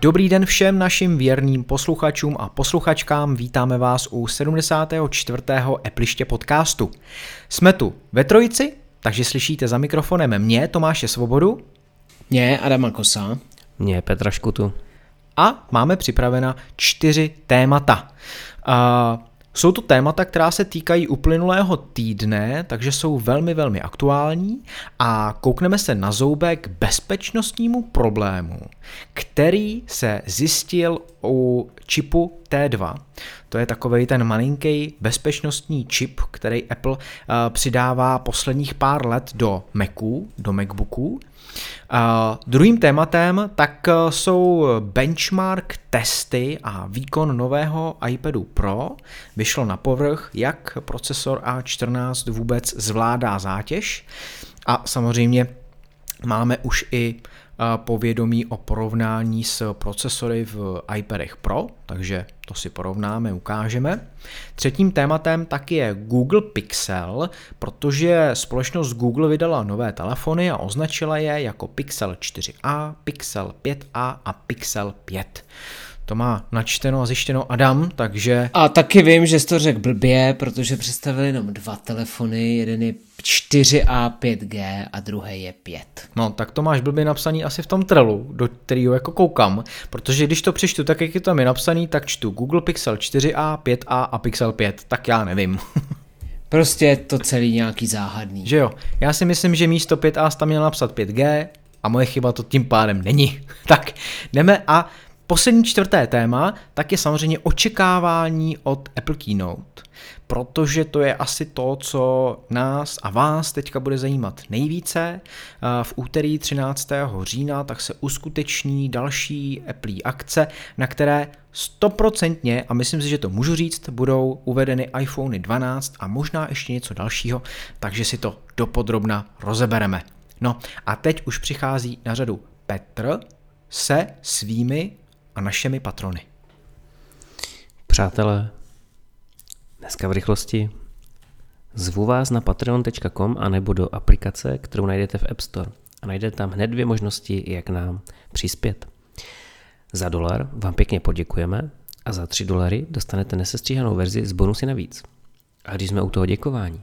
Dobrý den všem našim věrným posluchačům a posluchačkám, vítáme vás u 74. Epliště podcastu. Jsme tu ve trojici, takže slyšíte za mikrofonem mě, Tomáše Svobodu. Mě, Adama Kosa. Mě, Petra Škutu. A máme připravena čtyři témata. Uh, jsou to témata, která se týkají uplynulého týdne, takže jsou velmi, velmi aktuální a koukneme se na zoubek bezpečnostnímu problému, který se zjistil u čipu T2. To je takový ten malinký bezpečnostní čip, který Apple uh, přidává posledních pár let do Maců, do Macbooků Uh, druhým tématem tak uh, jsou benchmark testy a výkon nového iPadu Pro. Vyšlo na povrch, jak procesor A14 vůbec zvládá zátěž a samozřejmě máme už i povědomí o porovnání s procesory v iPadech Pro, takže to si porovnáme, ukážeme. Třetím tématem taky je Google Pixel, protože společnost Google vydala nové telefony a označila je jako Pixel 4a, Pixel 5a a Pixel 5. To má načteno a zjištěno Adam, takže... A taky vím, že jsi to řekl blbě, protože představili jenom dva telefony, jeden je 4A 5G a druhý je 5. No, tak to máš blbě napsaný asi v tom trelu, do kterého jako koukám, protože když to přečtu tak, jak je tam je napsaný, tak čtu Google Pixel 4a, 5a a Pixel 5, tak já nevím. prostě je to celý nějaký záhadný. Že jo, já si myslím, že místo 5a tam měl napsat 5G a moje chyba to tím pádem není. tak, jdeme a Poslední čtvrté téma, tak je samozřejmě očekávání od Apple Keynote, protože to je asi to, co nás a vás teďka bude zajímat nejvíce. V úterý 13. října tak se uskuteční další Apple akce, na které stoprocentně, a myslím si, že to můžu říct, budou uvedeny iPhone 12 a možná ještě něco dalšího, takže si to dopodrobna rozebereme. No a teď už přichází na řadu Petr se svými a našimi patrony. Přátelé, dneska v rychlosti zvu vás na patreon.com a nebo do aplikace, kterou najdete v App Store a najdete tam hned dvě možnosti, jak nám přispět. Za dolar vám pěkně poděkujeme a za 3 dolary dostanete nesestříhanou verzi s bonusy navíc. A když jsme u toho děkování,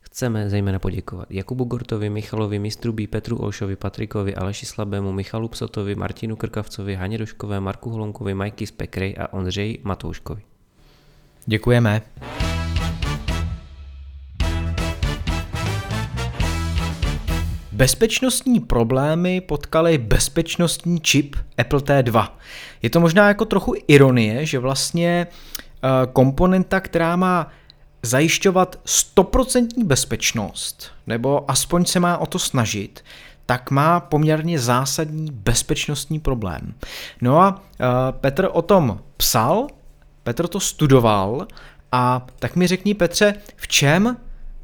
Chceme zejména poděkovat Jakubu Gortovi, Michalovi Mistrubí, Petru Olšovi, Patrikovi, Aleši Slabému, Michalu Psotovi, Martinu Krkavcovi, Haně Doškové, Marku Holonkovi, Majky Spekrej a Ondřej Matouškovi. Děkujeme. Bezpečnostní problémy potkaly bezpečnostní čip Apple T2. Je to možná jako trochu ironie, že vlastně eh, komponenta, která má zajišťovat stoprocentní bezpečnost, nebo aspoň se má o to snažit, tak má poměrně zásadní bezpečnostní problém. No a uh, Petr o tom psal, Petr to studoval a tak mi řekni Petře, v čem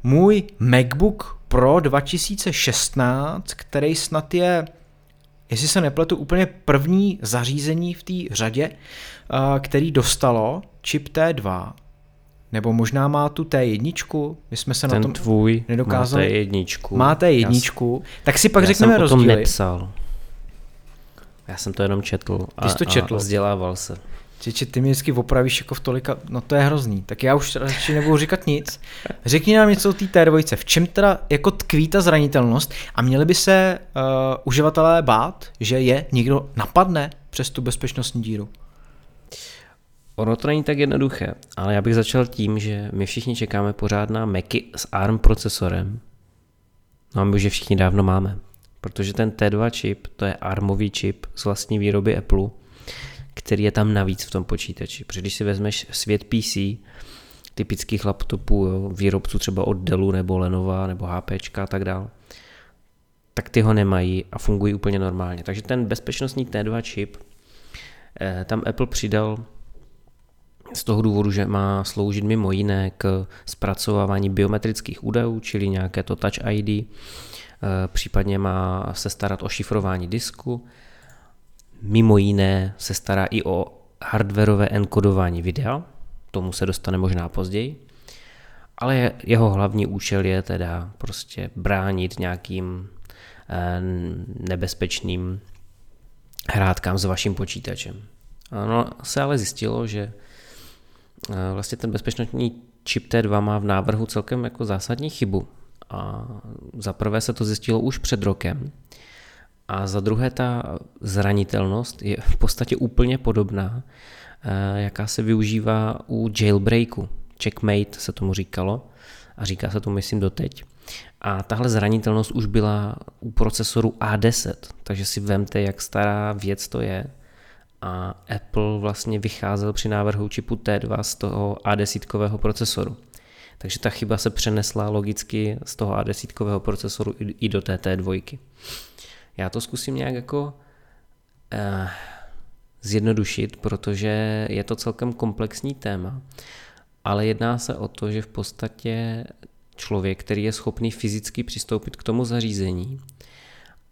můj MacBook Pro 2016, který snad je, jestli se nepletu, úplně první zařízení v té řadě, uh, který dostalo čip T2, nebo možná má tu T1, my jsme se Ten na tom tvůj nedokázali. má T1. Má T1, tak si pak já řekneme jsem rozdíly. Já nepsal. Já jsem to jenom četl a, Ty jsi to četl. a vzdělával se. Čiče, ty mě vždycky opravíš jako v tolika, no to je hrozný, tak já už radši nebudu říkat nic. Řekni nám něco o té T2, v čem teda jako tkví ta zranitelnost a měli by se uh, uživatelé bát, že je někdo napadne přes tu bezpečnostní díru? Ono to není tak jednoduché, ale já bych začal tím, že my všichni čekáme pořád na Macy s ARM procesorem. No a my už je všichni dávno máme. Protože ten T2 čip, to je ARMový čip z vlastní výroby Apple, který je tam navíc v tom počítači. Protože když si vezmeš svět PC, typických laptopů, jo, výrobců třeba od Dellu nebo Lenova nebo HP a tak dále, tak ty ho nemají a fungují úplně normálně. Takže ten bezpečnostní T2 čip, eh, tam Apple přidal z toho důvodu, že má sloužit mimo jiné k zpracovávání biometrických údajů, čili nějaké to Touch ID, eh, případně má se starat o šifrování disku, mimo jiné se stará i o hardwareové enkodování videa, tomu se dostane možná později, ale jeho hlavní účel je teda prostě bránit nějakým eh, nebezpečným hrátkám s vaším počítačem. Ano, se ale zjistilo, že eh, vlastně ten bezpečnostní čip T2 má v návrhu celkem jako zásadní chybu. A za prvé se to zjistilo už před rokem. A za druhé ta zranitelnost je v podstatě úplně podobná, eh, jaká se využívá u jailbreaku. Checkmate se tomu říkalo a říká se to myslím doteď. A tahle zranitelnost už byla u procesoru A10, takže si vemte, jak stará věc to je. A Apple vlastně vycházel při návrhu čipu T2 z toho A10 procesoru. Takže ta chyba se přenesla logicky z toho A10 procesoru i do té T2. Já to zkusím nějak jako eh, zjednodušit, protože je to celkem komplexní téma, ale jedná se o to, že v podstatě člověk, který je schopný fyzicky přistoupit k tomu zařízení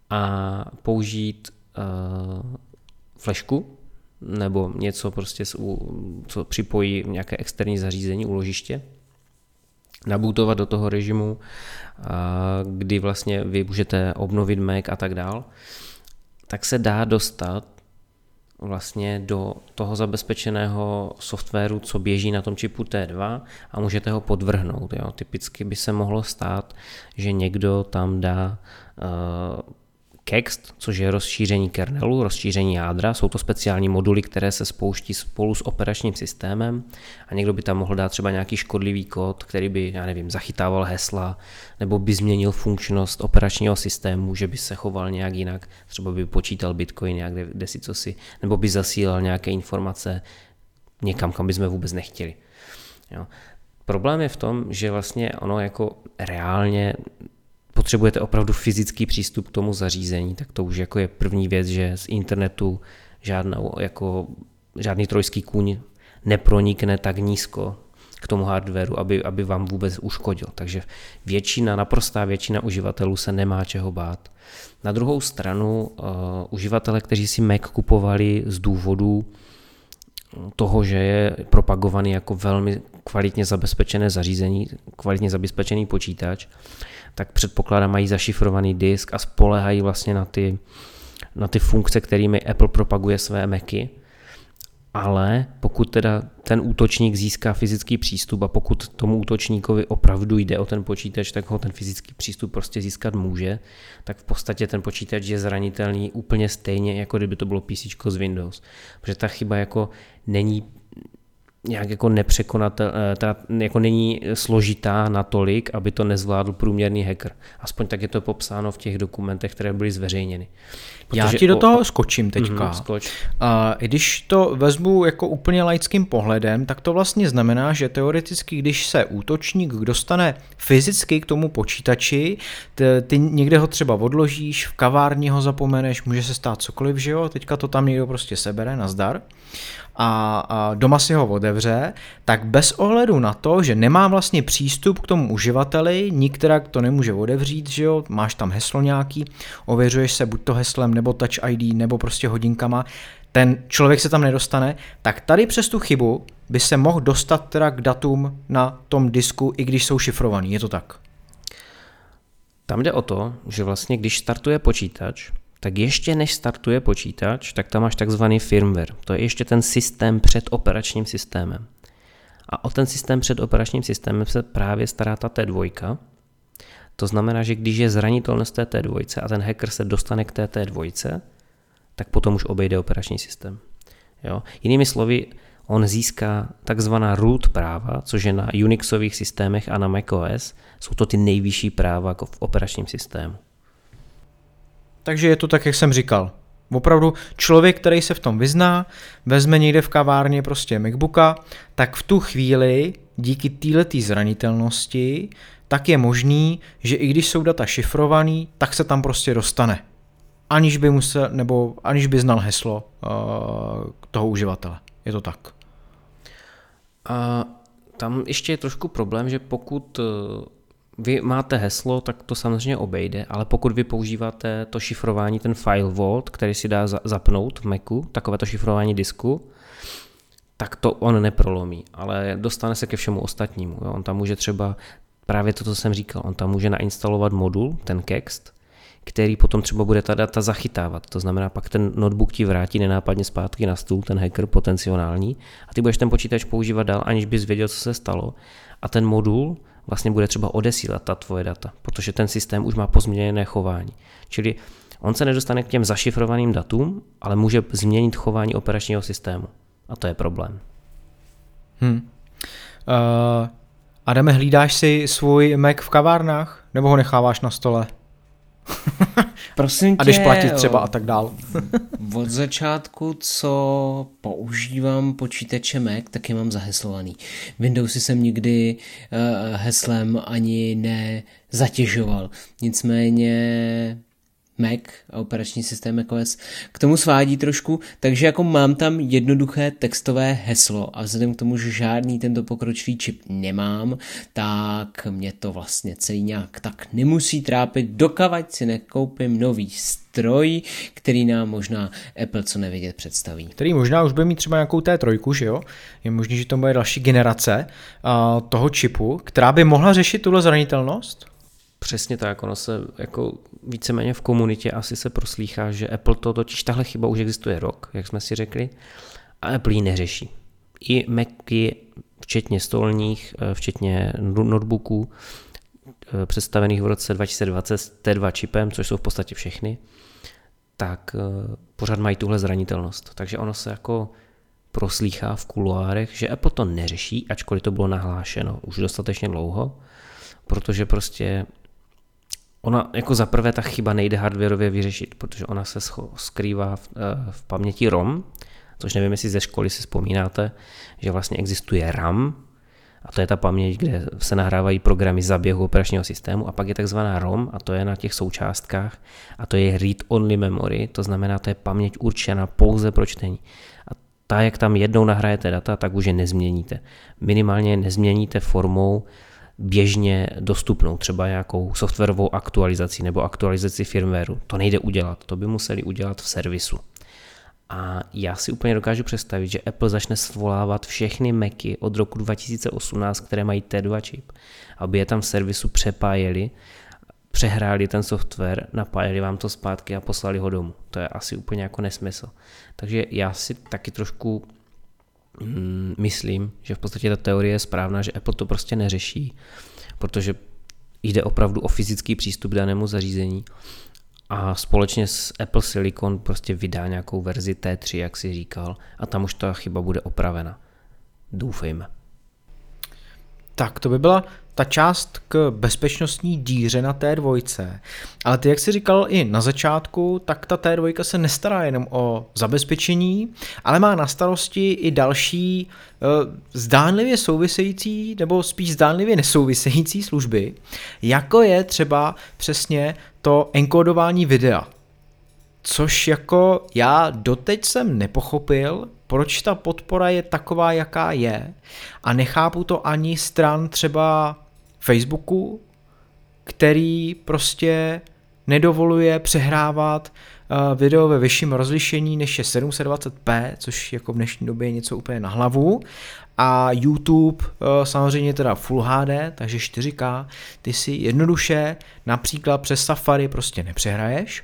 a použít uh, flešku nebo něco prostě, co připojí nějaké externí zařízení, uložiště, nabootovat do toho režimu, kdy vlastně vy můžete obnovit Mac a tak dál, tak se dá dostat vlastně do toho zabezpečeného softwaru, co běží na tom čipu T2 a můžete ho podvrhnout. Jo. Typicky by se mohlo stát, že někdo tam dá uh, Kext, což je rozšíření kernelu, rozšíření jádra. Jsou to speciální moduly, které se spouští spolu s operačním systémem a někdo by tam mohl dát třeba nějaký škodlivý kód, který by, já nevím, zachytával hesla nebo by změnil funkčnost operačního systému, že by se choval nějak jinak, třeba by počítal bitcoin nějak kde si co si, nebo by zasílal nějaké informace někam, kam bychom vůbec nechtěli. Jo. Problém je v tom, že vlastně ono jako reálně potřebujete opravdu fyzický přístup k tomu zařízení, tak to už jako je první věc, že z internetu žádnou, jako, žádný trojský kůň nepronikne tak nízko k tomu hardwareu, aby, aby vám vůbec uškodil. Takže většina, naprostá většina uživatelů se nemá čeho bát. Na druhou stranu uh, uživatelé, kteří si Mac kupovali z důvodu toho, že je propagovaný jako velmi kvalitně zabezpečené zařízení, kvalitně zabezpečený počítač, tak předpokládám mají zašifrovaný disk a spolehají vlastně na ty, na ty funkce, kterými Apple propaguje své Macy. Ale pokud teda ten útočník získá fyzický přístup a pokud tomu útočníkovi opravdu jde o ten počítač, tak ho ten fyzický přístup prostě získat může, tak v podstatě ten počítač je zranitelný úplně stejně, jako kdyby to bylo PC z Windows. Protože ta chyba jako není nějak jako nepřekonatel, eh, teda jako není složitá natolik, aby to nezvládl průměrný hacker. Aspoň tak je to popsáno v těch dokumentech, které byly zveřejněny. Protože Já ti do toho o... skočím teďka. Mm, skoč. A když to vezmu jako úplně laickým pohledem, tak to vlastně znamená, že teoreticky, když se útočník dostane fyzicky k tomu počítači, ty, ty někde ho třeba odložíš, v kavárně ho zapomeneš, může se stát cokoliv, že jo, teďka to tam někdo prostě sebere, nazdar a, a doma si ho otevře, tak bez ohledu na to, že nemá vlastně přístup k tomu uživateli, nikterak to nemůže otevřít, že jo, máš tam heslo nějaký, ověřuješ se buď to heslem, nebo Touch ID, nebo prostě hodinkama, ten člověk se tam nedostane, tak tady přes tu chybu by se mohl dostat teda k datům na tom disku, i když jsou šifrovaný, je to tak? Tam jde o to, že vlastně když startuje počítač, tak ještě než startuje počítač, tak tam máš takzvaný firmware. To je ještě ten systém před operačním systémem. A o ten systém před operačním systémem se právě stará ta T2. To znamená, že když je zranitelnost té T2 a ten hacker se dostane k té T2, tak potom už obejde operační systém. Jo? Jinými slovy, on získá takzvaná root práva, což je na Unixových systémech a na macOS, jsou to ty nejvyšší práva jako v operačním systému. Takže je to tak, jak jsem říkal. Opravdu člověk, který se v tom vyzná, vezme někde v kavárně prostě MacBooka, tak v tu chvíli díky této zranitelnosti tak je možný, že i když jsou data šifrovaný, tak se tam prostě dostane. Aniž by musel, nebo aniž by znal heslo uh, toho uživatele. Je to tak. A tam ještě je trošku problém, že pokud uh, vy máte heslo, tak to samozřejmě obejde, ale pokud vy používáte to šifrování, ten file vault, který si dá zapnout v Macu, takové to šifrování disku, tak to on neprolomí, ale dostane se ke všemu ostatnímu. Jo. On tam může třeba, právě to, co jsem říkal, on tam může nainstalovat modul, ten Kext, který potom třeba bude ta data zachytávat. To znamená, pak ten notebook ti vrátí nenápadně zpátky na stůl, ten hacker potenciální, a ty budeš ten počítač používat dál, aniž bys věděl, co se stalo. A ten modul vlastně bude třeba odesílat ta tvoje data, protože ten systém už má pozměněné chování. Čili on se nedostane k těm zašifrovaným datům, ale může změnit chování operačního systému. A to je problém. Hmm. Uh, Adame, hlídáš si svůj Mac v kavárnách? Nebo ho necháváš na stole? Prosím tě, a když platit třeba a tak dál. od začátku, co používám počítače Mac, tak je mám zaheslovaný. Windowsy jsem nikdy uh, heslem ani nezatěžoval. Nicméně Mac a operační systém macOS k tomu svádí trošku, takže jako mám tam jednoduché textové heslo a vzhledem k tomu, že žádný tento pokročilý čip nemám, tak mě to vlastně celý nějak tak nemusí trápit, dokavať si nekoupím nový stroj, který nám možná Apple co nevědět představí. Který možná už bude mít třeba nějakou té trojku, že jo? Je možné, že to bude další generace uh, toho čipu, která by mohla řešit tuhle zranitelnost? Přesně tak, ono se jako víceméně v komunitě asi se proslýchá, že Apple to totiž tahle chyba už existuje rok, jak jsme si řekli, a Apple ji neřeší. I Macy, včetně stolních, eh, včetně notebooků, eh, představených v roce 2020 s T2 čipem, což jsou v podstatě všechny, tak eh, pořád mají tuhle zranitelnost. Takže ono se jako proslýchá v kuloárech, že Apple to neřeší, ačkoliv to bylo nahlášeno už dostatečně dlouho, protože prostě Ona jako za prvé ta chyba nejde hardwareově vyřešit, protože ona se skrývá v, eh, v paměti ROM, což nevím, jestli ze školy si vzpomínáte, že vlastně existuje RAM, a to je ta paměť, kde se nahrávají programy za běhu operačního systému a pak je takzvaná ROM a to je na těch součástkách a to je read-only memory, to znamená, to je paměť určená pouze pro čtení. A ta, jak tam jednou nahrajete data, tak už je nezměníte. Minimálně nezměníte formou běžně dostupnou, třeba nějakou softwarovou aktualizaci nebo aktualizaci firmwareu. To nejde udělat, to by museli udělat v servisu. A já si úplně dokážu představit, že Apple začne svolávat všechny Macy od roku 2018, které mají T2 čip, aby je tam v servisu přepájeli, přehráli ten software, napájeli vám to zpátky a poslali ho domů. To je asi úplně jako nesmysl. Takže já si taky trošku Mm, myslím, že v podstatě ta teorie je správná, že Apple to prostě neřeší, protože jde opravdu o fyzický přístup k danému zařízení a společně s Apple Silicon prostě vydá nějakou verzi T3, jak si říkal, a tam už ta chyba bude opravena. Doufejme. Tak to by byla ta část k bezpečnostní díře na té dvojce. Ale ty, jak jsi říkal i na začátku, tak ta té dvojka se nestará jenom o zabezpečení, ale má na starosti i další uh, zdánlivě související, nebo spíš zdánlivě nesouvisející služby, jako je třeba přesně to enkodování videa. Což jako já doteď jsem nepochopil, proč ta podpora je taková, jaká je a nechápu to ani stran třeba Facebooku, který prostě nedovoluje přehrávat uh, video ve vyšším rozlišení než je 720p, což jako v dnešní době je něco úplně na hlavu. A YouTube uh, samozřejmě teda Full HD, takže 4K, ty si jednoduše například přes Safari prostě nepřehraješ.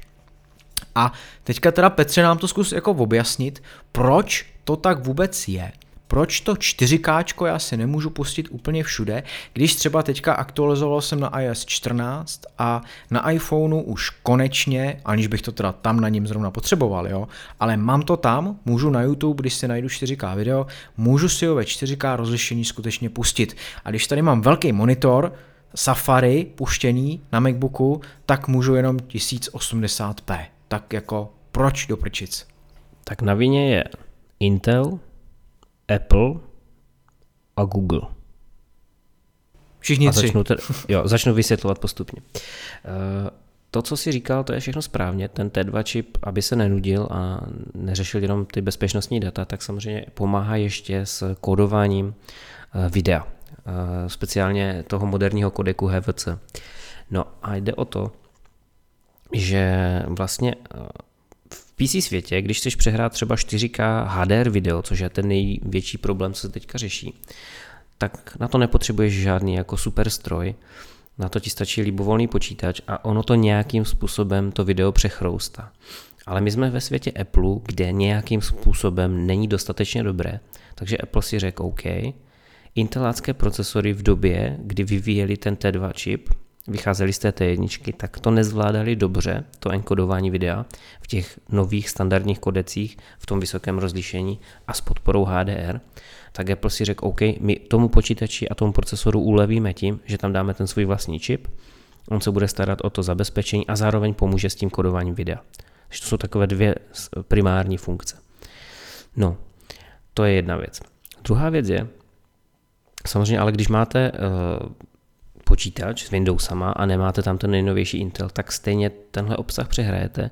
A teďka teda Petře nám to zkus jako objasnit, proč to tak vůbec je proč to 4K já si nemůžu pustit úplně všude, když třeba teďka aktualizoval jsem na iOS 14 a na iPhoneu už konečně, aniž bych to teda tam na něm zrovna potřeboval, jo, ale mám to tam, můžu na YouTube, když si najdu 4K video, můžu si ho ve 4K rozlišení skutečně pustit. A když tady mám velký monitor, Safari puštěný na MacBooku, tak můžu jenom 1080p. Tak jako proč do prčic? Tak na vině je Intel, Apple a Google. Všichni a tři. Začnu, teda, jo, začnu vysvětlovat postupně. Uh, to, co si říkal, to je všechno správně. Ten T2 čip, aby se nenudil a neřešil jenom ty bezpečnostní data, tak samozřejmě pomáhá ještě s kódováním eh, videa, eh, speciálně toho moderního kodeku HVC. No a jde o to, že vlastně PC světě, když chceš přehrát třeba 4K HDR video, což je ten největší problém, co se teďka řeší, tak na to nepotřebuješ žádný jako super stroj, Na to ti stačí libovolný počítač a ono to nějakým způsobem to video přechroustá. Ale my jsme ve světě Apple, kde nějakým způsobem není dostatečně dobré, takže Apple si řekl OK, intelácké procesory v době, kdy vyvíjeli ten T2 čip, vycházeli z té T1, tak to nezvládali dobře, to enkodování videa v těch nových standardních kodecích v tom vysokém rozlišení a s podporou HDR, tak Apple si řekl, OK, my tomu počítači a tomu procesoru ulevíme tím, že tam dáme ten svůj vlastní čip, on se bude starat o to zabezpečení a zároveň pomůže s tím kodováním videa. Takže to jsou takové dvě primární funkce. No, to je jedna věc. Druhá věc je, samozřejmě, ale když máte uh, počítač s Windowsama a nemáte tam ten nejnovější Intel, tak stejně tenhle obsah přehrajete,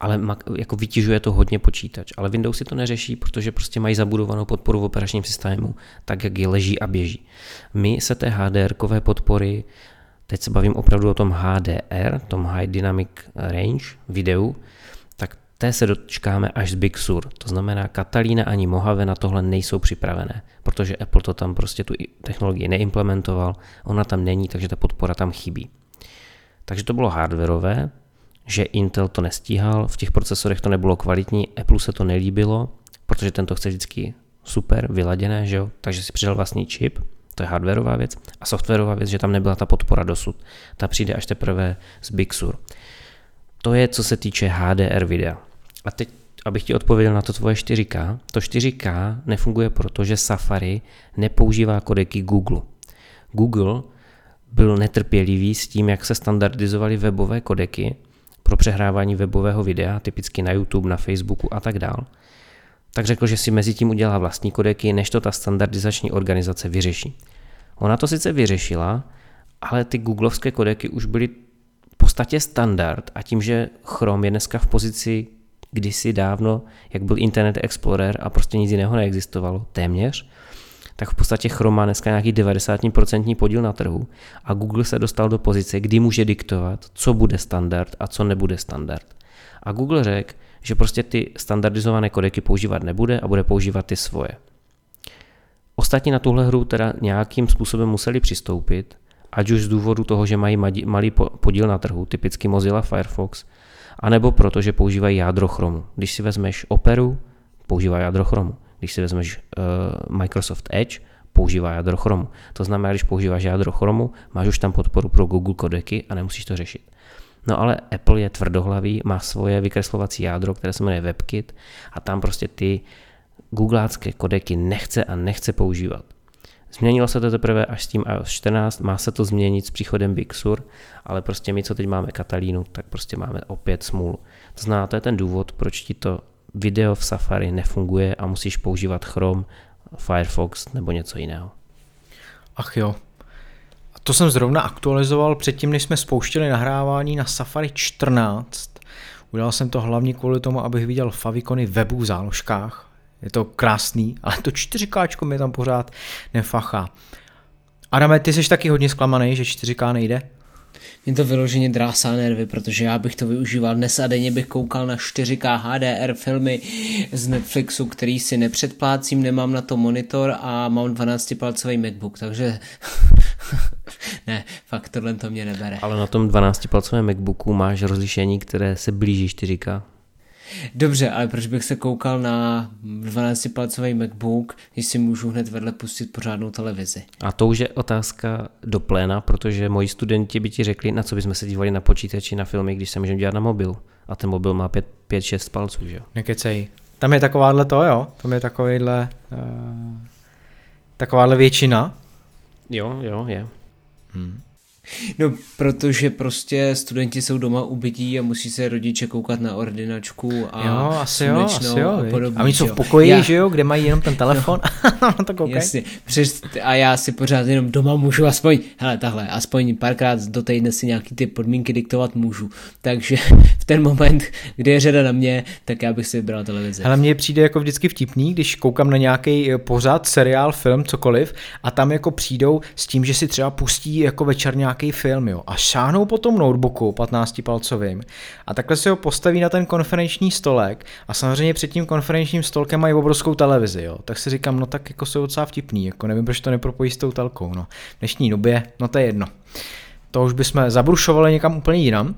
ale jako vytěžuje to hodně počítač. Ale Windows si to neřeší, protože prostě mají zabudovanou podporu v operačním systému, tak jak je leží a běží. My se té HDR-kové podpory, teď se bavím opravdu o tom HDR, tom High Dynamic Range videu, té se dočkáme až z Big Sur. To znamená, Catalina ani Mojave na tohle nejsou připravené, protože Apple to tam prostě tu technologii neimplementoval, ona tam není, takže ta podpora tam chybí. Takže to bylo hardwareové, že Intel to nestíhal, v těch procesorech to nebylo kvalitní, Apple se to nelíbilo, protože ten to chce vždycky super, vyladěné, že jo? takže si přidal vlastní čip, to je hardwareová věc, a softwarová věc, že tam nebyla ta podpora dosud. Ta přijde až teprve z Big Sur. To je, co se týče HDR videa. A teď, abych ti odpověděl na to tvoje 4K, to 4K nefunguje proto, že Safari nepoužívá kodeky Google. Google byl netrpělivý s tím, jak se standardizovaly webové kodeky pro přehrávání webového videa, typicky na YouTube, na Facebooku a tak dál. Tak řekl, že si mezi tím udělá vlastní kodeky, než to ta standardizační organizace vyřeší. Ona to sice vyřešila, ale ty googlovské kodeky už byly v podstatě standard a tím, že Chrome je dneska v pozici kdysi dávno, jak byl Internet Explorer a prostě nic jiného neexistovalo, téměř, tak v podstatě Chrome má dneska nějaký 90% podíl na trhu a Google se dostal do pozice, kdy může diktovat, co bude standard a co nebude standard. A Google řekl, že prostě ty standardizované kodeky používat nebude a bude používat ty svoje. Ostatní na tuhle hru teda nějakým způsobem museli přistoupit, ať už z důvodu toho, že mají malý podíl na trhu, typicky Mozilla Firefox, anebo proto, že používají jádro Chromu. Když si vezmeš Operu, používá jádro Chromu. Když si vezmeš uh, Microsoft Edge, používá jádro Chromu. To znamená, když používáš jádro Chromu, máš už tam podporu pro Google kodeky a nemusíš to řešit. No ale Apple je tvrdohlavý, má svoje vykreslovací jádro, které se jmenuje WebKit a tam prostě ty googlácké kodeky nechce a nechce používat. Změnilo se to teprve až s tím iOS 14, má se to změnit s příchodem Big Sur, ale prostě my, co teď máme Katalínu, tak prostě máme opět smůlu. To znamená, to je ten důvod, proč ti to video v Safari nefunguje a musíš používat Chrome, Firefox nebo něco jiného. Ach jo. A to jsem zrovna aktualizoval předtím, než jsme spouštěli nahrávání na Safari 14. Udělal jsem to hlavně kvůli tomu, abych viděl favicony webu v záložkách, je to krásný, ale to 4K mi tam pořád nefachá. Adame, ty jsi taky hodně zklamaný, že 4K nejde? Mě to vyloženě drásá nervy, protože já bych to využíval dnes a denně bych koukal na 4K HDR filmy z Netflixu, který si nepředplácím, nemám na to monitor a mám 12-palcový MacBook, takže ne, fakt tohle to mě nebere. Ale na tom 12-palcovém MacBooku máš rozlišení, které se blíží 4K. Dobře, ale proč bych se koukal na 12-palcový MacBook, když si můžu hned vedle pustit pořádnou televizi? A to už je otázka do pléna, protože moji studenti by ti řekli, na co bychom se dívali na počítači, na filmy, když se můžeme dělat na mobil. A ten mobil má 5-6 palců, že jo? Nekecej. Tam je takováhle to, jo? Tam je takovýhle, uh, takováhle většina. Jo, jo, je. Hmm. No, protože prostě studenti jsou doma ubytí a musí se rodiče koukat na ordinačku a jo, asi jo, asi jo, a podobně. A oni jsou v pokoji, já... že jo, kde mají jenom ten telefon no. to koukaj. Jasně, Přes, a já si pořád jenom doma můžu aspoň, hele, tahle, aspoň párkrát do týdne si nějaký ty podmínky diktovat můžu. Takže v ten moment, kdy je řada na mě, tak já bych si vybral televizi. Ale mně přijde jako vždycky vtipný, když koukám na nějaký eh, pořád, seriál, film, cokoliv a tam jako přijdou s tím, že si třeba pustí jako večer nějak nějaký film, jo, a šáhnou po tom notebooku 15-palcovým a takhle si ho postaví na ten konferenční stolek a samozřejmě před tím konferenčním stolkem mají obrovskou televizi, jo, tak si říkám, no tak jako jsou docela vtipný, jako nevím, proč to nepropojí s tou telkou, no. V dnešní době, no to je jedno. to už bychom zabrušovali někam úplně jinam.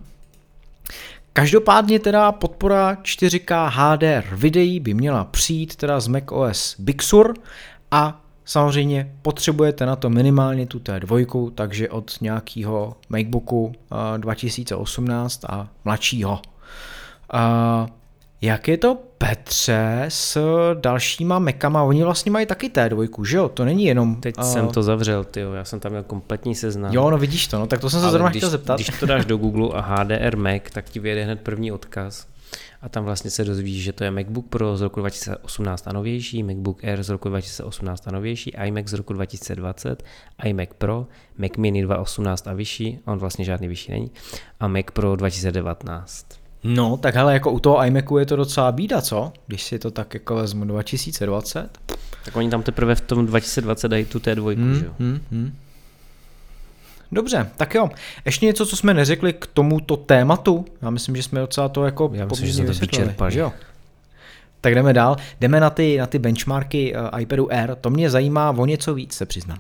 Každopádně teda podpora 4K HDR videí by měla přijít teda z macOS Big Sur a samozřejmě potřebujete na to minimálně tu T2, takže od nějakého MacBooku 2018 a mladšího. Jak je to Petře s dalšíma mekama? Oni vlastně mají taky T2, že jo? To není jenom... Teď uh... jsem to zavřel, ty já jsem tam měl kompletní seznam. Jo, no vidíš to, no tak to jsem se zrovna chtěl zeptat. Když to dáš do Google a HDR Mac, tak ti vyjede hned první odkaz a tam vlastně se dozvíš, že to je MacBook Pro z roku 2018 a novější, MacBook Air z roku 2018 a novější, iMac z roku 2020, iMac Pro, Mac Mini 2018 a vyšší, on vlastně žádný vyšší není, a Mac Pro 2019. No, tak ale jako u toho iMacu je to docela bída, co? Když si to tak jako vezmu 2020. Tak oni tam teprve v tom 2020 dají tu T2, hmm, že jo? Hmm, hmm. Dobře, tak jo. Ještě něco, co jsme neřekli k tomuto tématu. Já myslím, že jsme docela to jako Já myslím, že jsme to vyčerpali. Jo. Tak jdeme dál. Jdeme na ty, na ty benchmarky uh, iPadu Air. To mě zajímá o něco víc, se přiznám.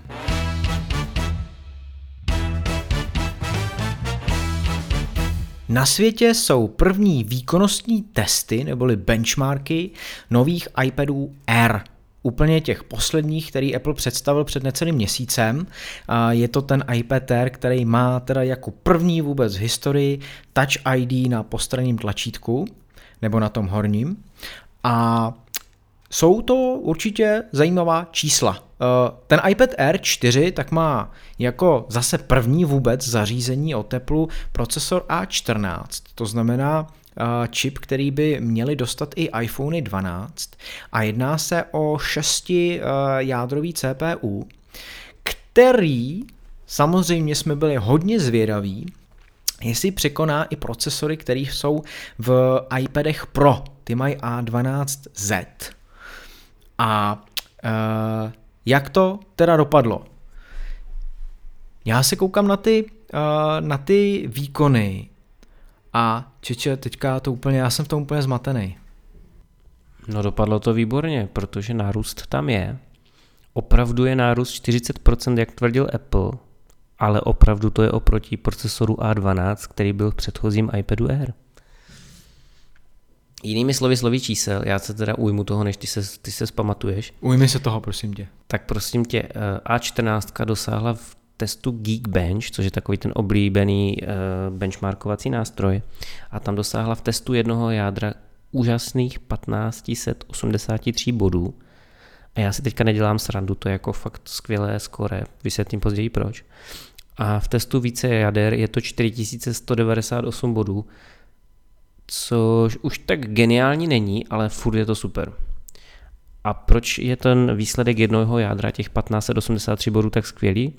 Na světě jsou první výkonnostní testy neboli benchmarky nových iPadů Air. Úplně těch posledních, který Apple představil před necelým měsícem. Je to ten iPad Air, který má teda jako první vůbec v historii Touch ID na postranním tlačítku, nebo na tom horním. A jsou to určitě zajímavá čísla. Eh, ten iPad Air 4 tak má jako zase první vůbec zařízení o teplu procesor A14, to znamená čip, který by měli dostat i iPhone 12 a jedná se o 6 eh, jádrový CPU, který samozřejmě jsme byli hodně zvědaví, jestli překoná i procesory, které jsou v iPadech Pro. Ty mají A12Z. A uh, jak to teda dopadlo? Já se koukám na ty, uh, na ty výkony a čeče, teďka to úplně, já jsem v tom úplně zmatený. No dopadlo to výborně, protože nárůst tam je. Opravdu je nárůst 40%, jak tvrdil Apple, ale opravdu to je oproti procesoru A12, který byl v předchozím iPadu Air. Jinými slovy, slovy čísel, já se teda ujmu toho, než ty se, ty se spamatuješ. Ujmi se toho, prosím tě. Tak prosím tě, eh, A14 dosáhla v testu Geekbench, což je takový ten oblíbený uh, benchmarkovací nástroj, a tam dosáhla v testu jednoho jádra úžasných 1583 bodů. A já si teďka nedělám srandu, to je jako fakt skvělé skore, vysvětlím později proč. A v testu více jader je to 4198 bodů, což už tak geniální není, ale furt je to super. A proč je ten výsledek jednoho jádra, těch 1583 bodů, tak skvělý?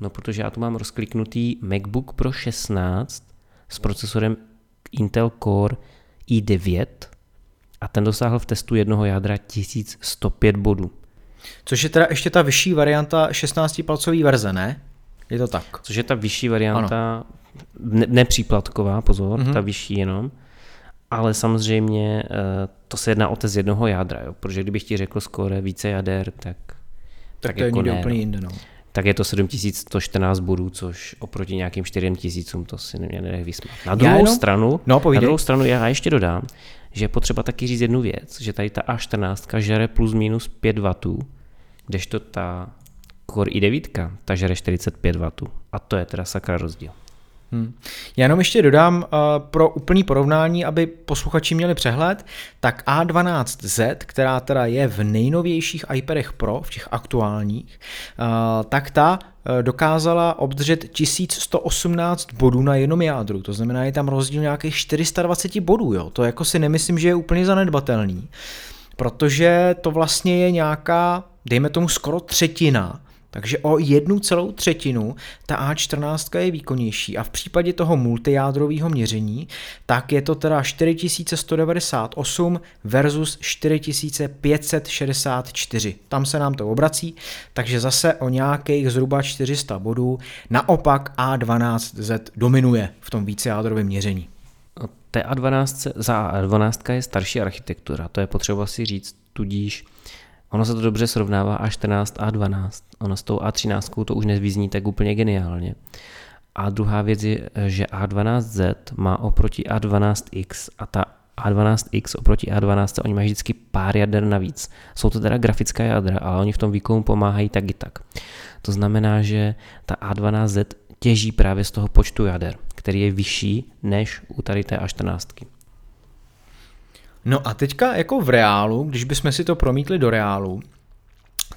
No, protože já tu mám rozkliknutý MacBook Pro 16 s procesorem Intel Core i9 a ten dosáhl v testu jednoho jádra 1105 bodů. Což je teda ještě ta vyšší varianta 16-palcové verze, ne? Je to tak. Což je ta vyšší varianta, ne, nepříplatková, pozor, mm-hmm. ta vyšší jenom ale samozřejmě eh, to se jedná o test jednoho jádra, jo? protože kdybych ti řekl skoro více jader, tak, tak, tak to jako je ne, úplně no. jinde. No. Tak je to 7114 bodů, což oproti nějakým 4000 to si mě nedech vysmát. Na druhou jenom, stranu, no, na druhou stranu já ještě dodám, že je potřeba taky říct jednu věc, že tady ta A14 žere plus minus 5 W, kdežto ta Core i9 ta žere 45 W. A to je teda sakra rozdíl. Hmm. Já jenom ještě dodám uh, pro úplný porovnání, aby posluchači měli přehled, tak A12Z, která teda je v nejnovějších iPadech Pro, v těch aktuálních, uh, tak ta uh, dokázala obdržet 1118 bodů na jednom jádru, to znamená, je tam rozdíl nějakých 420 bodů, jo? to jako si nemyslím, že je úplně zanedbatelný, protože to vlastně je nějaká, dejme tomu skoro třetina takže o jednu celou třetinu ta A14 je výkonnější a v případě toho multijádrového měření, tak je to teda 4198 versus 4564. Tam se nám to obrací, takže zase o nějakých zhruba 400 bodů. Naopak A12Z dominuje v tom vícejádrovém měření. Té A12, za A12 je starší architektura, to je potřeba si říct, tudíž Ono se to dobře srovnává A14, A12. Ono s tou A13 to už nezvízní tak úplně geniálně. A druhá věc je, že A12Z má oproti A12X a ta A12X oproti A12, oni mají vždycky pár jader navíc. Jsou to teda grafická jadra, ale oni v tom výkonu pomáhají tak i tak. To znamená, že ta A12Z těží právě z toho počtu jader, který je vyšší než u tady té A14. No a teďka jako v reálu, když bychom si to promítli do reálu,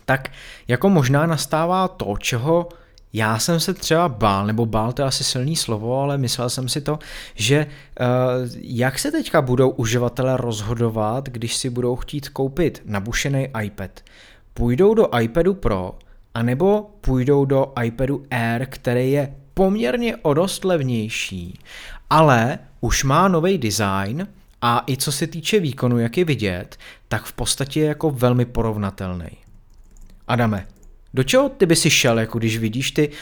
tak jako možná nastává to, čeho já jsem se třeba bál, nebo bál to je asi silný slovo, ale myslel jsem si to, že uh, jak se teďka budou uživatelé rozhodovat, když si budou chtít koupit nabušený iPad. Půjdou do iPadu Pro, anebo půjdou do iPadu Air, který je poměrně o dost levnější, ale už má nový design a i co se týče výkonu, jak je vidět, tak v podstatě je jako velmi porovnatelný. Adame, do čeho ty by si šel, jako když vidíš ty, uh,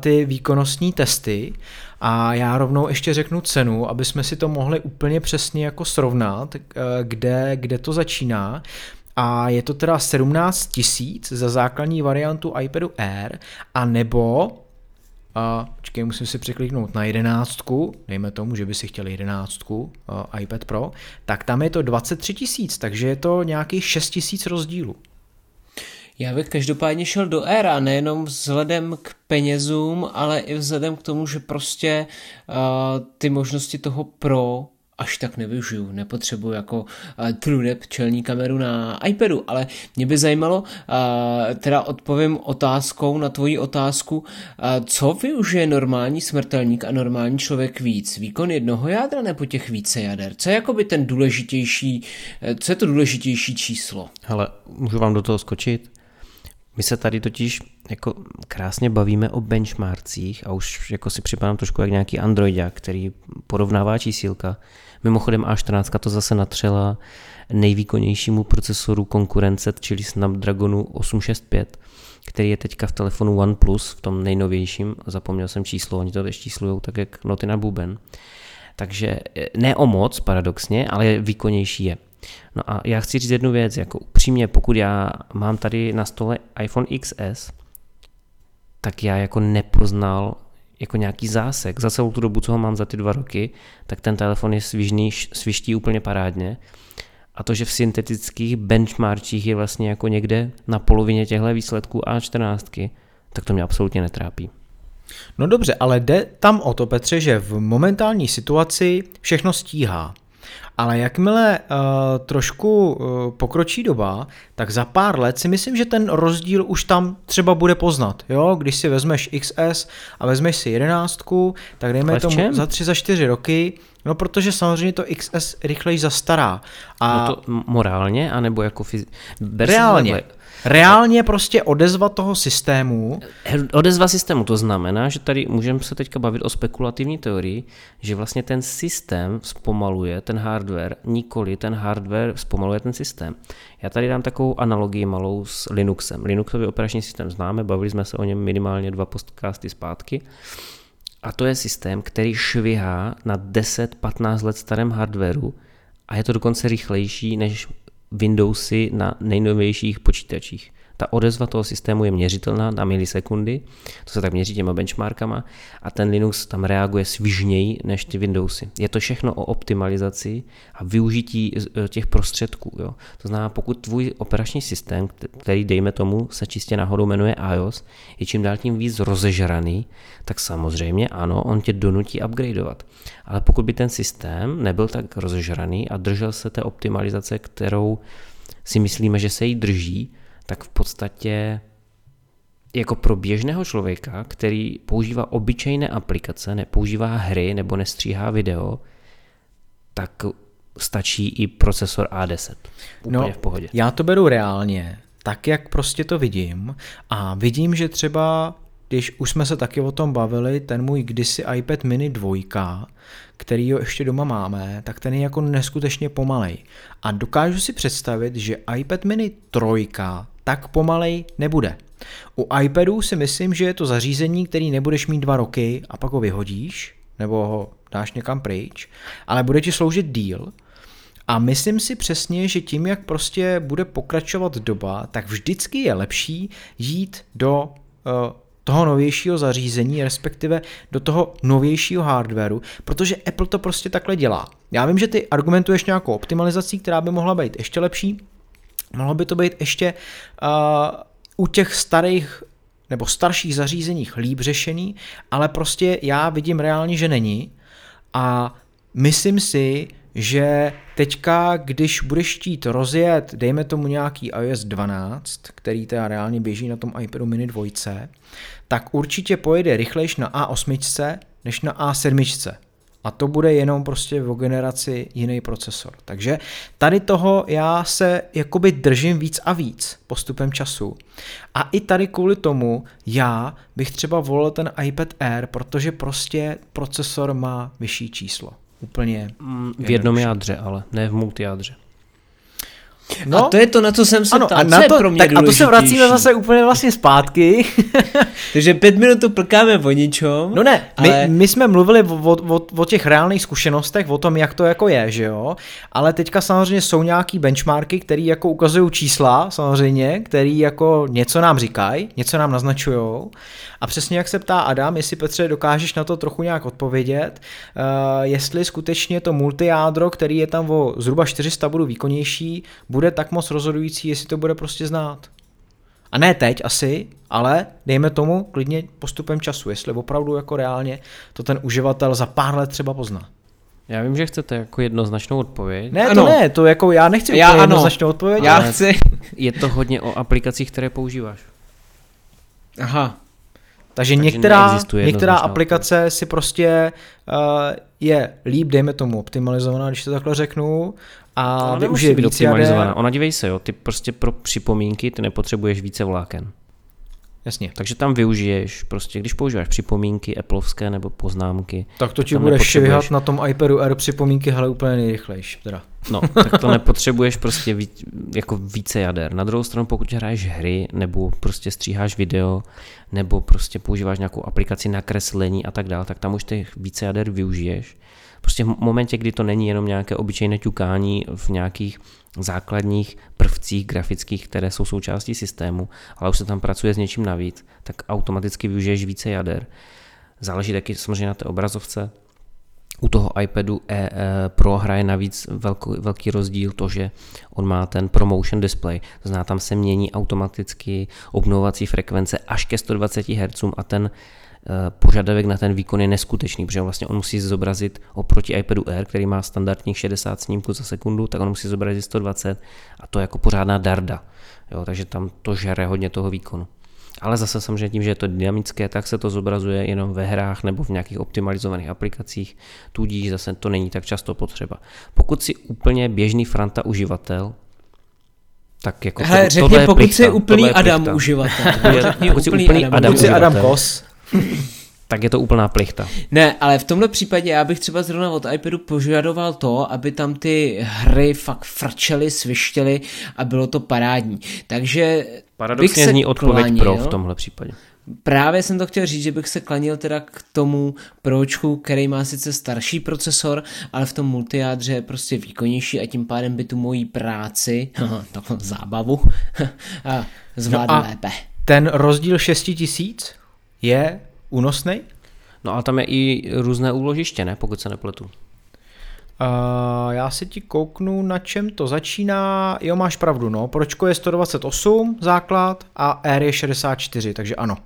ty výkonnostní testy a já rovnou ještě řeknu cenu, aby jsme si to mohli úplně přesně jako srovnat, uh, kde, kde to začíná. A je to teda 17 tisíc za základní variantu iPadu Air, a nebo a počkej, musím si překliknout na jedenáctku, dejme tomu, že by si chtěl jedenáctku uh, iPad Pro, tak tam je to 23 tisíc, takže je to nějakých 6 tisíc rozdílu. Já bych každopádně šel do éra, nejenom vzhledem k penězům, ale i vzhledem k tomu, že prostě uh, ty možnosti toho pro až tak nevyužiju, nepotřebuji jako uh, TrueDepth čelní kameru na iPadu, ale mě by zajímalo, uh, teda odpovím otázkou na tvoji otázku, uh, co využije normální smrtelník a normální člověk víc, výkon jednoho jádra nebo těch více jader, co je jakoby ten důležitější, co je to důležitější číslo? Hele, můžu vám do toho skočit? My se tady totiž jako krásně bavíme o benchmarkcích a už jako si připadám trošku jak nějaký Androidák, který porovnává čísílka. Mimochodem A14 to zase natřela nejvýkonnějšímu procesoru konkurence, čili Snapdragonu 865, který je teďka v telefonu OnePlus, v tom nejnovějším, zapomněl jsem číslo, oni to teď číslují tak jak noty na buben. Takže ne o moc, paradoxně, ale výkonnější je. No a já chci říct jednu věc, jako upřímně, pokud já mám tady na stole iPhone XS, tak já jako nepoznal jako nějaký zásek. Za celou tu dobu, co ho mám za ty dva roky, tak ten telefon je svižný, sviští úplně parádně. A to, že v syntetických benchmarkích je vlastně jako někde na polovině těchto výsledků A14, tak to mě absolutně netrápí. No dobře, ale jde tam o to, Petře, že v momentální situaci všechno stíhá. Ale jakmile uh, trošku uh, pokročí doba, tak za pár let si myslím, že ten rozdíl už tam třeba bude poznat. Jo? Když si vezmeš XS a vezmeš si jedenáctku, tak dejme tomu čem? za tři, za čtyři roky, No, protože samozřejmě to XS rychleji zastará. A no to morálně, anebo jako fyz... Reálně. Reálně prostě odezva toho systému. Odezva systému, to znamená, že tady můžeme se teďka bavit o spekulativní teorii, že vlastně ten systém zpomaluje ten hardware, nikoli ten hardware zpomaluje ten systém. Já tady dám takovou analogii malou s Linuxem. Linuxový operační systém známe, bavili jsme se o něm minimálně dva podcasty zpátky. A to je systém, který švihá na 10-15 let starém hardwareu a je to dokonce rychlejší než Windowsy na nejnovějších počítačích. Ta odezva toho systému je měřitelná na milisekundy, to se tak měří těma benchmarkama a ten Linux tam reaguje svižněji než ty Windowsy. Je to všechno o optimalizaci a využití e, těch prostředků. Jo. To znamená, pokud tvůj operační systém, který dejme tomu se čistě náhodou jmenuje iOS, je čím dál tím víc rozežraný, tak samozřejmě ano, on tě donutí upgradeovat. Ale pokud by ten systém nebyl tak rozežraný a držel se té optimalizace, kterou si myslíme, že se jí drží, tak v podstatě jako pro běžného člověka, který používá obyčejné aplikace, nepoužívá hry nebo nestříhá video, tak stačí i procesor A10. Úplně no, v pohodě. Já to beru reálně, tak jak prostě to vidím a vidím, že třeba když už jsme se taky o tom bavili, ten můj kdysi iPad mini 2, který ho ještě doma máme, tak ten je jako neskutečně pomalej. A dokážu si představit, že iPad mini 3 tak pomalej nebude. U iPadu si myslím, že je to zařízení, který nebudeš mít dva roky a pak ho vyhodíš, nebo ho dáš někam pryč, ale bude ti sloužit díl. A myslím si přesně, že tím, jak prostě bude pokračovat doba, tak vždycky je lepší jít do uh, toho novějšího zařízení, respektive do toho novějšího hardwareu, protože Apple to prostě takhle dělá. Já vím, že ty argumentuješ nějakou optimalizací, která by mohla být ještě lepší, mohlo by to být ještě uh, u těch starých nebo starších zařízeních líp řešený, ale prostě já vidím reálně, že není a myslím si, že teďka, když budeš chtít rozjet, dejme tomu nějaký iOS 12, který teda reálně běží na tom iPadu mini 2, tak určitě pojede rychlejš na A8 než na A7. A to bude jenom prostě o generaci jiný procesor. Takže tady toho já se jakoby držím víc a víc postupem času. A i tady kvůli tomu já bych třeba volil ten iPad Air, protože prostě procesor má vyšší číslo. Úplně. Mm, v jednom jádře, ale ne v multijádře. No, a to je to, na co jsem se ano, ptal. A, na to, pro mě tak a to se vracíme zase úplně vlastně zpátky. Takže pět minut tu plkáme o ničom. No ne, ale... my, my jsme mluvili o, o, o těch reálných zkušenostech, o tom, jak to jako je, že jo, ale teďka samozřejmě jsou nějaký benchmarky, které jako ukazují čísla, samozřejmě, který jako něco nám říkají, něco nám naznačují. A přesně jak se ptá Adam, jestli Petře dokážeš na to trochu nějak odpovědět, uh, jestli skutečně to multijádro, který je tam o zhruba 400 bodů výkonnější, bude tak moc rozhodující, jestli to bude prostě znát. A ne teď asi, ale dejme tomu klidně postupem času, jestli opravdu jako reálně to ten uživatel za pár let třeba pozná. Já vím, že chcete jako jednoznačnou odpověď. Ne, ano. to ne, to jako já nechci já ano. jednoznačnou odpověď. Já chci. Je to hodně o aplikacích, které používáš. Aha. Takže, Takže některá, některá aplikace odpověď. si prostě uh, je líp, dejme tomu, optimalizovaná, když to takhle řeknu, a využije být optimalizovaná. Ona dívej se, jo, ty prostě pro připomínky ty nepotřebuješ více vláken. Jasně. Takže tam využiješ, prostě když používáš připomínky Appleovské nebo poznámky. Tak to ti bude švihat na tom iPadu Air připomínky, hele úplně nejrychlejší. Teda. No, tak to nepotřebuješ prostě víc, jako více jader. Na druhou stranu, pokud hraješ hry, nebo prostě stříháš video, nebo prostě používáš nějakou aplikaci na kreslení a tak dále, tak tam už těch více jader využiješ prostě v momentě, kdy to není jenom nějaké obyčejné ťukání v nějakých základních prvcích grafických, které jsou součástí systému, ale už se tam pracuje s něčím navíc, tak automaticky využiješ více jader. Záleží taky samozřejmě na té obrazovce. U toho iPadu e, e, Pro hraje navíc velký, velký rozdíl to, že on má ten ProMotion display, to znamená tam se mění automaticky obnovovací frekvence až ke 120 Hz a ten požadavek na ten výkon je neskutečný, protože vlastně on musí zobrazit oproti iPadu Air, který má standardních 60 snímků za sekundu, tak on musí zobrazit 120 a to je jako pořádná darda. Jo, takže tam to žere hodně toho výkonu. Ale zase samozřejmě tím, že je to dynamické, tak se to zobrazuje jenom ve hrách nebo v nějakých optimalizovaných aplikacích, tudíž zase to není tak často potřeba. Pokud si úplně běžný Franta uživatel, tak jako Hele, to, řekni, pokud jsi úplný Adam uživatel. pokud jsi úplný Adam, Adam, Adam Kos, tak je to úplná plichta. Ne, ale v tomhle případě já bych třeba zrovna od iPadu požadoval to, aby tam ty hry fakt frčely, svištěly a bylo to parádní. Takže Paradoxně zní odpověď klanil, pro v tomhle případě. Právě jsem to chtěl říct, že bych se klanil teda k tomu pročku, který má sice starší procesor, ale v tom multijádře je prostě výkonnější a tím pádem by tu moji práci, takovou zábavu, zvládl no lépe. Ten rozdíl 6000 je únosný? No a tam je i různé úložiště, ne, pokud se nepletu. Uh, já si ti kouknu, na čem to začíná. Jo, máš pravdu, no. Pročko je 128 základ a R je 64, takže ano.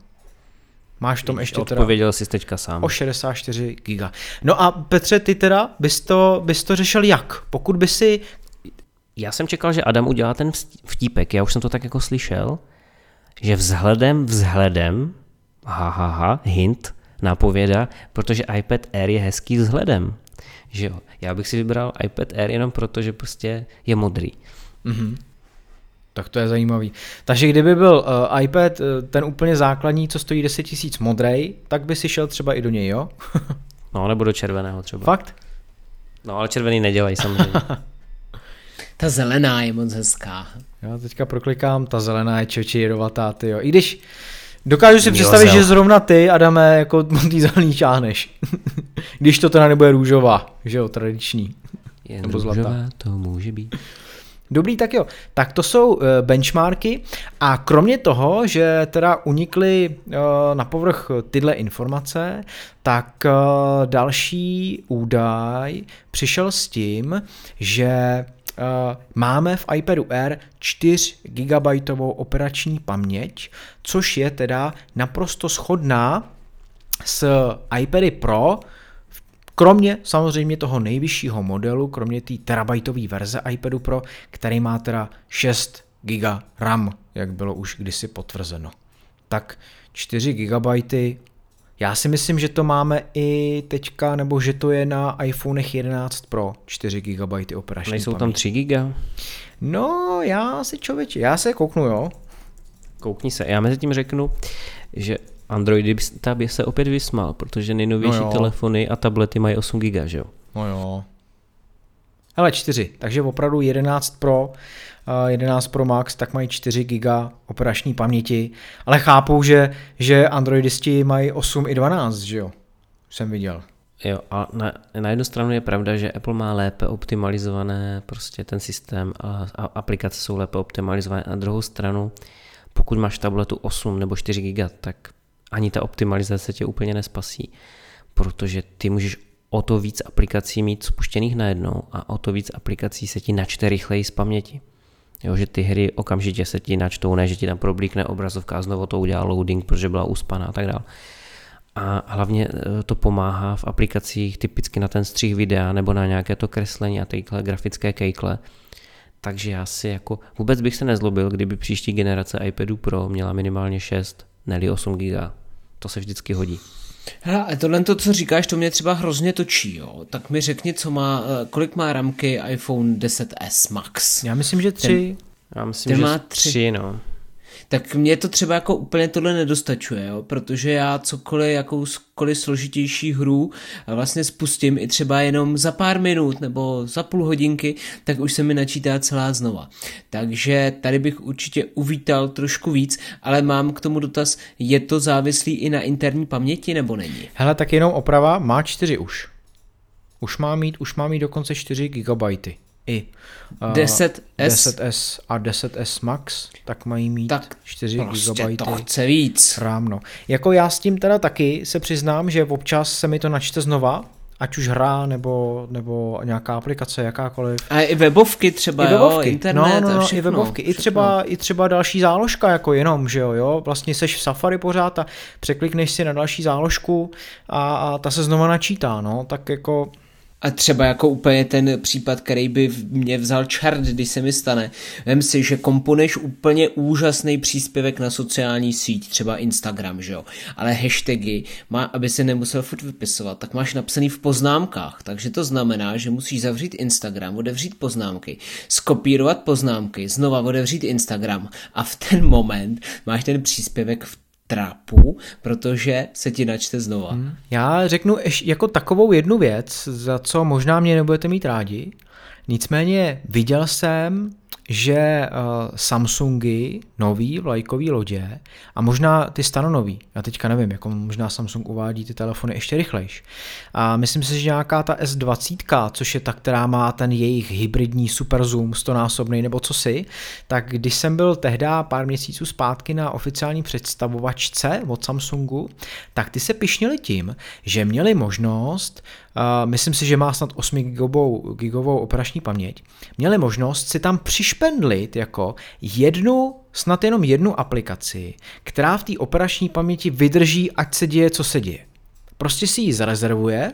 Máš v tom ještě odpověděl teda jsi teďka sám. O 64 giga. No a Petře, ty teda bys to, bys to řešil jak? Pokud by si... Já jsem čekal, že Adam udělá ten vtípek, já už jsem to tak jako slyšel, že vzhledem, vzhledem ha, ha, ha, hint, nápověda, protože iPad Air je hezký vzhledem. Že jo? Já bych si vybral iPad Air jenom proto, že prostě je modrý. Mm-hmm. Tak to je zajímavý. Takže kdyby byl uh, iPad uh, ten úplně základní, co stojí 10 tisíc modrej, tak by si šel třeba i do něj, jo? no, nebo do červeného třeba. Fakt? No, ale červený nedělají samozřejmě. ta zelená je moc hezká. Já teďka proklikám, ta zelená je čoči jedovatá, ty jo. I když Dokážu si představit, že zrovna ty, Adame, jako tý zelený čáhneš. Když to teda nebude růžová, že jo, tradiční. Jen Nebo zlatá. to může být. Dobrý, tak jo. Tak to jsou eh, benchmarky a kromě toho, že teda unikly eh, na povrch tyhle informace, tak eh, další údaj přišel s tím, že máme v iPadu Air 4 GB operační paměť, což je teda naprosto shodná s iPady Pro, Kromě samozřejmě toho nejvyššího modelu, kromě té terabajtové verze iPadu Pro, který má teda 6 GB RAM, jak bylo už kdysi potvrzeno. Tak 4 GB, já si myslím, že to máme i teďka, nebo že to je na iPhone 11 Pro 4 GB operační Nejsou tam 3 GB? No, já si člověče, já se kouknu, jo. Koukni se, já mezi tím řeknu, že Androidy by se opět vysmál, protože nejnovější no telefony a tablety mají 8 GB, že jo? No jo. Hele, 4, takže opravdu 11 Pro, 11 Pro Max, tak mají 4 GB operační paměti, ale chápou, že, že Androidisti mají 8 i 12, že jo? Jsem viděl. Jo, a na, na jednu stranu je pravda, že Apple má lépe optimalizované prostě ten systém a, a aplikace jsou lépe optimalizované. Na druhou stranu, pokud máš tabletu 8 nebo 4 GB, tak ani ta optimalizace tě úplně nespasí, protože ty můžeš o to víc aplikací mít spuštěných najednou a o to víc aplikací se ti načte rychleji z paměti. Jo, že ty hry okamžitě se ti načtou, ne, že ti tam problíkne obrazovka a znovu to udělá loading, protože byla uspaná a tak dále. A hlavně e, to pomáhá v aplikacích typicky na ten střih videa nebo na nějaké to kreslení a tyhle grafické kejkle. Takže já si jako vůbec bych se nezlobil, kdyby příští generace iPadu Pro měla minimálně 6, ne 8 GB to se vždycky hodí. Hele, a tohle to, co říkáš, to mě třeba hrozně točí, jo. Tak mi řekni, co má, eh, kolik má ramky iPhone 10s Max? Já myslím, že tři. Ten, Já myslím, že má tři. tři, no tak mě to třeba jako úplně tohle nedostačuje, jo? protože já cokoliv, jakoukoliv složitější hru vlastně spustím i třeba jenom za pár minut nebo za půl hodinky, tak už se mi načítá celá znova. Takže tady bych určitě uvítal trošku víc, ale mám k tomu dotaz, je to závislý i na interní paměti nebo není? Hele, tak jenom oprava, má čtyři už. Už má mít, už má mít dokonce 4 gigabajty i uh, 10S. 10S a 10S Max, tak mají mít tak 4 prostě GB. to chce víc. RAM, no. Jako já s tím teda taky se přiznám, že občas se mi to načte znova, ať už hra nebo, nebo nějaká aplikace, jakákoliv. A i webovky třeba, I webovky. jo, internet no, no, no, všechno, i webovky, všechno. I, třeba, i třeba další záložka, jako jenom, že jo, jo, vlastně seš v Safari pořád a překlikneš si na další záložku a, a ta se znova načítá, no, tak jako a třeba jako úplně ten případ, který by mě vzal čert, když se mi stane. Vem si, že komponuješ úplně úžasný příspěvek na sociální síť, třeba Instagram, že jo. Ale hashtagy, má, aby se nemusel furt vypisovat, tak máš napsaný v poznámkách. Takže to znamená, že musíš zavřít Instagram, otevřít poznámky, skopírovat poznámky, znova otevřít Instagram a v ten moment máš ten příspěvek v trápu, protože se ti načte znova. Hmm. Já řeknu ještě jako takovou jednu věc, za co možná mě nebudete mít rádi. Nicméně viděl jsem že uh, Samsungy, nový vlajkový lodě a možná ty stanonový, já teďka nevím, jako možná Samsung uvádí ty telefony ještě rychlejš. A myslím si, že nějaká ta S20, což je ta, která má ten jejich hybridní super zoom, stonásobný nebo co si, tak když jsem byl tehdy pár měsíců zpátky na oficiální představovačce od Samsungu, tak ty se pišnili tím, že měli možnost Uh, myslím si, že má snad 8 gigovou, gigovou operační paměť, měli možnost si tam přišpendlit jako jednu, snad jenom jednu aplikaci, která v té operační paměti vydrží, ať se děje, co se děje. Prostě si ji zarezervuje,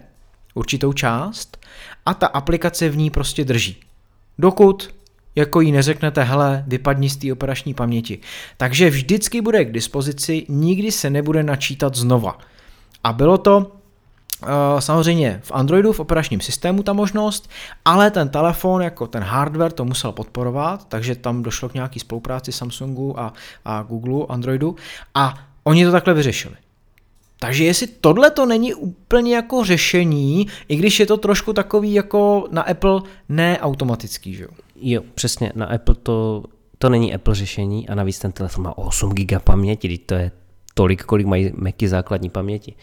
určitou část, a ta aplikace v ní prostě drží. Dokud jako jí neřeknete, hele, vypadni z té operační paměti. Takže vždycky bude k dispozici, nikdy se nebude načítat znova. A bylo to samozřejmě v Androidu, v operačním systému ta možnost, ale ten telefon, jako ten hardware to musel podporovat, takže tam došlo k nějaký spolupráci Samsungu a, a Google, Androidu a oni to takhle vyřešili. Takže jestli tohle to není úplně jako řešení, i když je to trošku takový jako na Apple neautomatický, že jo? Jo, přesně, na Apple to, to není Apple řešení a navíc ten telefon má 8 GB paměti, to je tolik, kolik mají Macy základní paměti.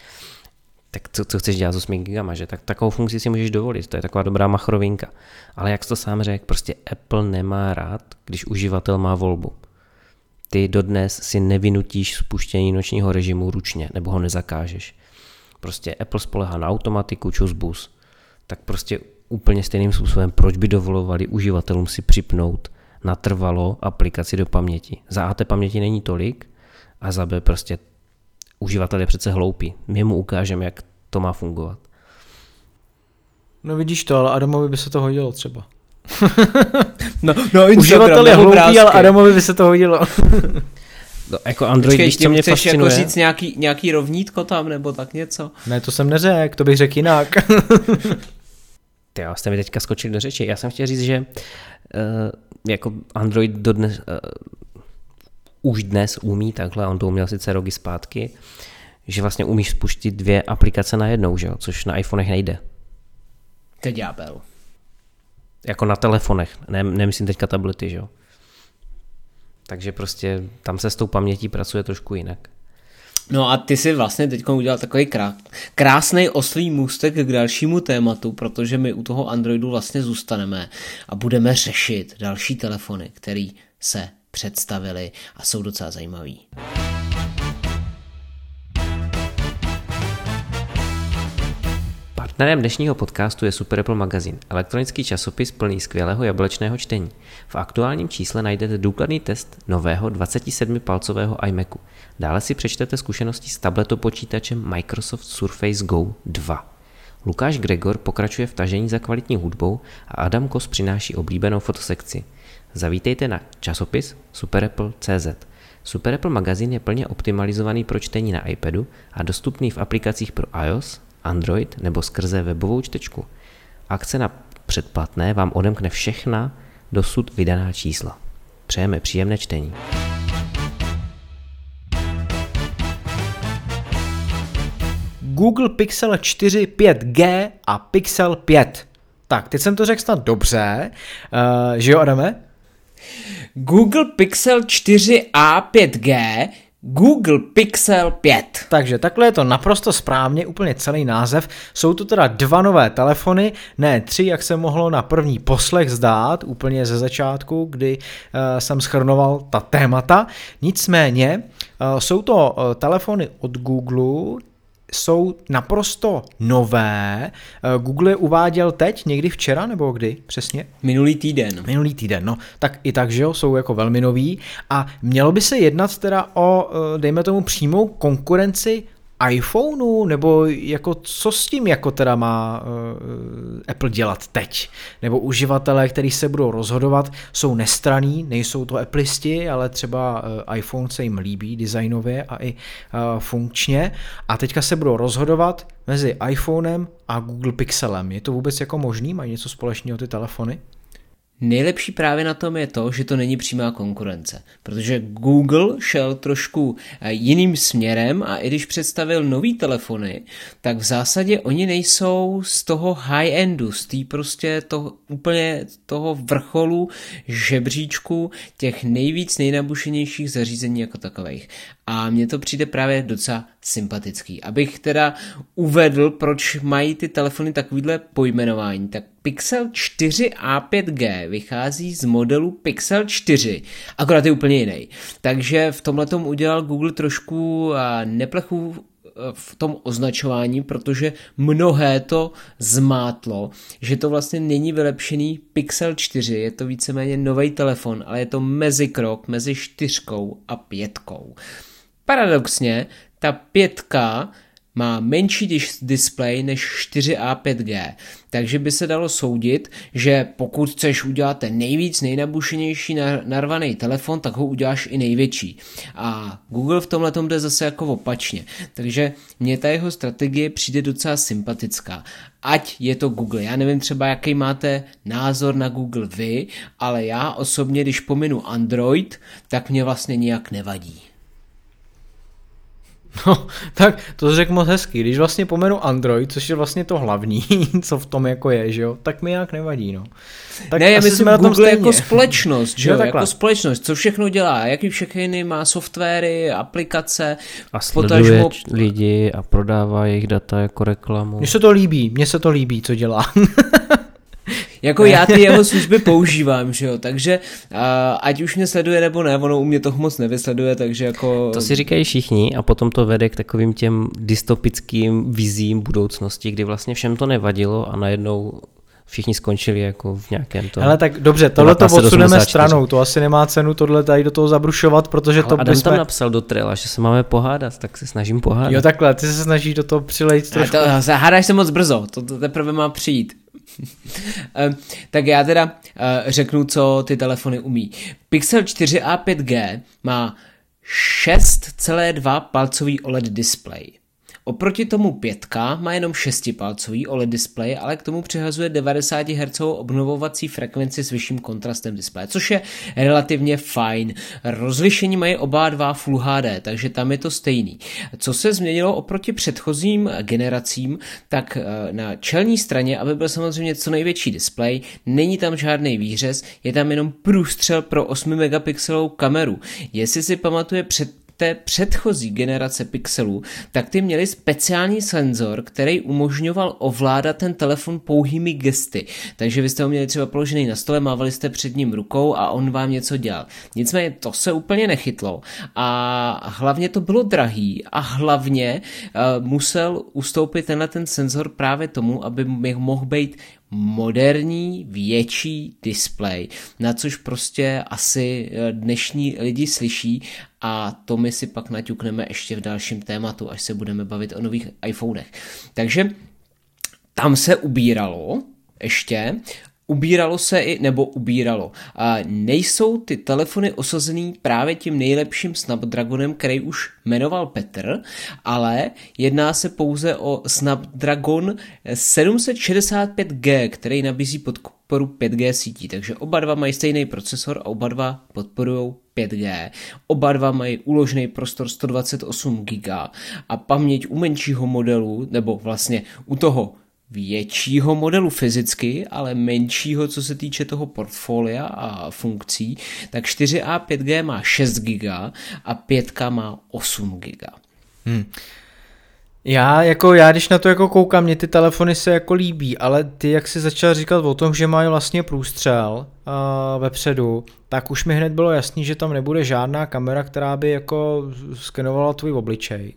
Tak co, co chceš dělat s 8 gigama, že? Tak takovou funkci si můžeš dovolit, to je taková dobrá machrovinka. Ale jak jsi to sám řekl, prostě Apple nemá rád, když uživatel má volbu. Ty dodnes si nevinutíš spuštění nočního režimu ručně, nebo ho nezakážeš. Prostě Apple spolehá na automatiku, čus bus. Tak prostě úplně stejným způsobem, proč by dovolovali uživatelům si připnout natrvalo aplikaci do paměti. Za A té paměti není tolik a za B prostě uživatel je přece hloupý. My mu ukážeme, jak to má fungovat. No vidíš to, ale Adamovi by se to hodilo třeba. No, no Uživatel je hloupý, ale Adamovi by se to hodilo. No, jako Android, Počkej, víš, co mě chceš jako fascinuje? jako říct nějaký, nějaký rovnítko tam, nebo tak něco? Ne, to jsem neřekl, to bych řekl jinak. Ty jo, jste mi teďka skočili do řeči. Já jsem chtěl říct, že uh, jako Android dodnes, uh, už dnes umí takhle, on to uměl sice roky zpátky, že vlastně umíš spustit dvě aplikace na jednou, že jo? což na iPhonech nejde. To ďábel. Jako na telefonech, ne, nemyslím teďka tablety, že jo. Takže prostě tam se s tou pamětí pracuje trošku jinak. No a ty si vlastně teď udělal takový krásný oslý můstek k dalšímu tématu, protože my u toho Androidu vlastně zůstaneme a budeme řešit další telefony, který se představili a jsou docela zajímavý. Partnerem dnešního podcastu je Super Apple Magazine, elektronický časopis plný skvělého jablečného čtení. V aktuálním čísle najdete důkladný test nového 27-palcového iMacu. Dále si přečtete zkušenosti s tabletopočítačem Microsoft Surface Go 2. Lukáš Gregor pokračuje v tažení za kvalitní hudbou a Adam Kos přináší oblíbenou fotosekci. Zavítejte na časopis superapple.cz. Super Apple magazín je plně optimalizovaný pro čtení na iPadu a dostupný v aplikacích pro iOS, Android nebo skrze webovou čtečku. Akce na předplatné vám odemkne všechna dosud vydaná čísla. Přejeme příjemné čtení. Google Pixel 4 5G a Pixel 5. Tak, teď jsem to řekl snad dobře, uh, že jo, Adame? Google Pixel 4a 5G Google Pixel 5. Takže takhle je to naprosto správně, úplně celý název. Jsou to teda dva nové telefony, ne tři, jak se mohlo na první poslech zdát, úplně ze začátku, kdy uh, jsem schrnoval ta témata. Nicméně uh, jsou to uh, telefony od Google, jsou naprosto nové. Eh, Google je uváděl teď, někdy včera nebo kdy přesně? Minulý týden. Minulý týden, no. Tak i tak, že jo, jsou jako velmi noví. A mělo by se jednat teda o, eh, dejme tomu, přímou konkurenci iPhoneu, nebo jako co s tím jako teda má uh, Apple dělat teď? Nebo uživatelé, kteří se budou rozhodovat, jsou nestraní, nejsou to Appleisti, ale třeba uh, iPhone se jim líbí designově a i uh, funkčně a teďka se budou rozhodovat mezi iPhonem a Google Pixelem. Je to vůbec jako možný? Mají něco společného ty telefony? Nejlepší právě na tom je to, že to není přímá konkurence, protože Google šel trošku eh, jiným směrem a i když představil nový telefony, tak v zásadě oni nejsou z toho high-endu, z té prostě toho, úplně toho vrcholu žebříčku těch nejvíc nejnabušenějších zařízení jako takových. A mně to přijde právě docela sympatický. Abych teda uvedl, proč mají ty telefony takovýhle pojmenování, tak Pixel 4 a 5G vychází z modelu Pixel 4, akorát je úplně jiný. Takže v tomhle udělal Google trošku neplechu v tom označování, protože mnohé to zmátlo, že to vlastně není vylepšený Pixel 4, je to víceméně nový telefon, ale je to mezikrok mezi čtyřkou a pětkou. Paradoxně, ta pětka má menší display než 4A 5G, takže by se dalo soudit, že pokud chceš udělat ten nejvíc nejnabušenější narvaný telefon, tak ho uděláš i největší. A Google v tomhle jde zase jako opačně. Takže mně ta jeho strategie přijde docela sympatická. Ať je to Google. Já nevím třeba, jaký máte názor na Google vy, ale já osobně, když pominu Android, tak mě vlastně nijak nevadí. No, tak to řekl moc hezky. Když vlastně pomenu Android, což je vlastně to hlavní, co v tom jako je, že jo, tak mi jak nevadí, no. Tak ne, já myslím na tom Google stejně. jako společnost, že jo, jako společnost, co všechno dělá, jaký všechny má softwary, aplikace, A sleduje č- lidi a prodává jejich data jako reklamu. Mně se to líbí, mně se to líbí, co dělá. Jako já ty jeho služby používám, že jo, takže uh, ať už mě sleduje nebo ne, ono u mě toho moc nevysleduje, takže jako... To si říkají všichni a potom to vede k takovým těm dystopickým vizím budoucnosti, kdy vlastně všem to nevadilo a najednou všichni skončili jako v nějakém tom. Ale tak dobře, tohle to odsuneme stranou, to asi nemá cenu tohle tady do toho zabrušovat, protože Ale to Adam bychom... tam napsal do Trela, že se máme pohádat, tak se snažím pohádat. Jo takhle, ty se snažíš do toho přilejt A trošku. to, hádáš se moc brzo, to, to teprve má přijít. Tak já teda uh, řeknu, co ty telefony umí. Pixel 4a 5G má 6,2 palcový OLED display. Oproti tomu 5 má jenom 6-palcový OLED display, ale k tomu přihazuje 90 Hz obnovovací frekvenci s vyšším kontrastem displeje, což je relativně fajn. Rozlišení mají oba dva Full HD, takže tam je to stejný. Co se změnilo oproti předchozím generacím, tak eh, na čelní straně, aby byl samozřejmě co největší displej, není tam žádný výřez, je tam jenom průstřel pro 8 megapixelovou kameru. Jestli si pamatuje před té předchozí generace pixelů, tak ty měli speciální senzor, který umožňoval ovládat ten telefon pouhými gesty. Takže vy jste ho měli třeba položený na stole, mávali jste před ním rukou a on vám něco dělal. Nicméně to se úplně nechytlo a hlavně to bylo drahý a hlavně uh, musel ustoupit tenhle ten senzor právě tomu, aby mohl být moderní, větší display, na což prostě asi dnešní lidi slyší a to my si pak naťukneme ještě v dalším tématu, až se budeme bavit o nových iPhonech. Takže tam se ubíralo ještě Ubíralo se i, nebo ubíralo. A nejsou ty telefony osazený právě tím nejlepším Snapdragonem, který už jmenoval Petr, ale jedná se pouze o Snapdragon 765G, který nabízí podporu 5G sítí, takže oba dva mají stejný procesor a oba dva podporují 5G. Oba dva mají uložený prostor 128 GB a paměť u menšího modelu, nebo vlastně u toho většího modelu fyzicky, ale menšího, co se týče toho portfolia a funkcí, tak 4A 5G má 6 GB a 5 má 8 GB. Hmm. Já jako, já když na to jako koukám, mě ty telefony se jako líbí, ale ty jak si začal říkat o tom, že mají vlastně průstřel uh, vepředu, tak už mi hned bylo jasný, že tam nebude žádná kamera, která by jako skenovala tvůj obličej.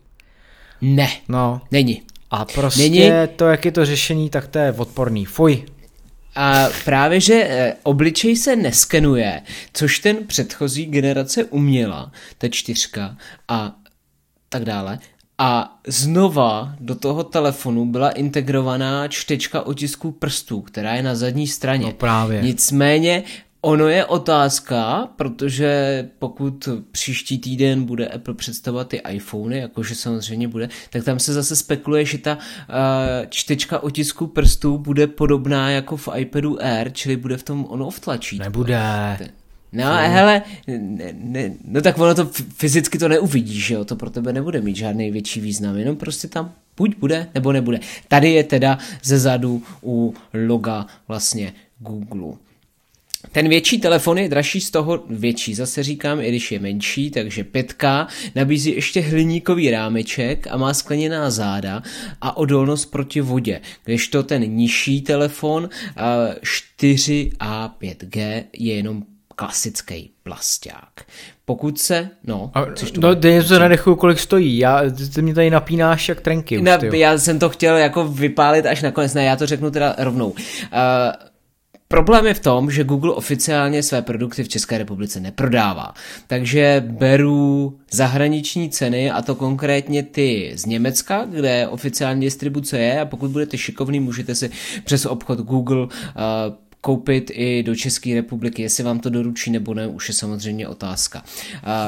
Ne, no. není. A prostě Není... to, jak je to řešení, tak to je odporný. Fuj. A právě, že e, obličej se neskenuje, což ten předchozí generace uměla, ta čtyřka a tak dále. A znova do toho telefonu byla integrovaná čtečka otisků prstů, která je na zadní straně. No právě. Nicméně Ono je otázka, protože pokud příští týden bude Apple představovat ty iPhony, jakože samozřejmě bude, tak tam se zase spekuluje, že ta uh, čtečka otisku prstů bude podobná jako v iPadu Air, čili bude v tom on-off tlačítko. Nebude. No, hmm. hele, ne, ne, no tak ono to fyzicky to neuvidíš, že jo, to pro tebe nebude mít žádný větší význam, jenom prostě tam buď bude, nebo nebude. Tady je teda ze zadu u loga vlastně Google. Ten větší telefon je dražší z toho větší, zase říkám, i když je menší, takže pětka nabízí ještě hliníkový rámeček a má skleněná záda a odolnost proti vodě, kdežto ten nižší telefon 4A 5G je jenom klasický plasták. Pokud se, no, a, no, dej se nadechuju, kolik stojí, já, ty mě tady napínáš jak trenky. Na, já jsem to chtěl jako vypálit až nakonec, ne, já to řeknu teda rovnou. Uh, Problém je v tom, že Google oficiálně své produkty v České republice neprodává. Takže beru zahraniční ceny, a to konkrétně ty z Německa, kde oficiální distribuce je a pokud budete šikovný, můžete si přes obchod Google uh, koupit i do České republiky, jestli vám to doručí nebo ne, už je samozřejmě otázka.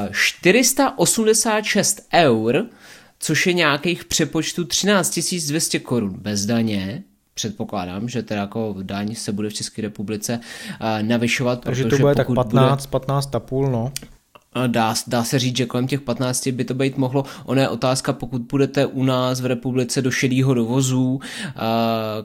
Uh, 486 eur, což je nějakých přepočtu 13 200 korun bez daně, předpokládám, že teda jako daň se bude v České republice uh, navyšovat. Takže to bude tak 15, bude... 15 a půl, no. Dá, dá se říct, že kolem těch 15 by to být mohlo. Ona je otázka, pokud budete u nás v republice do šedého dovozu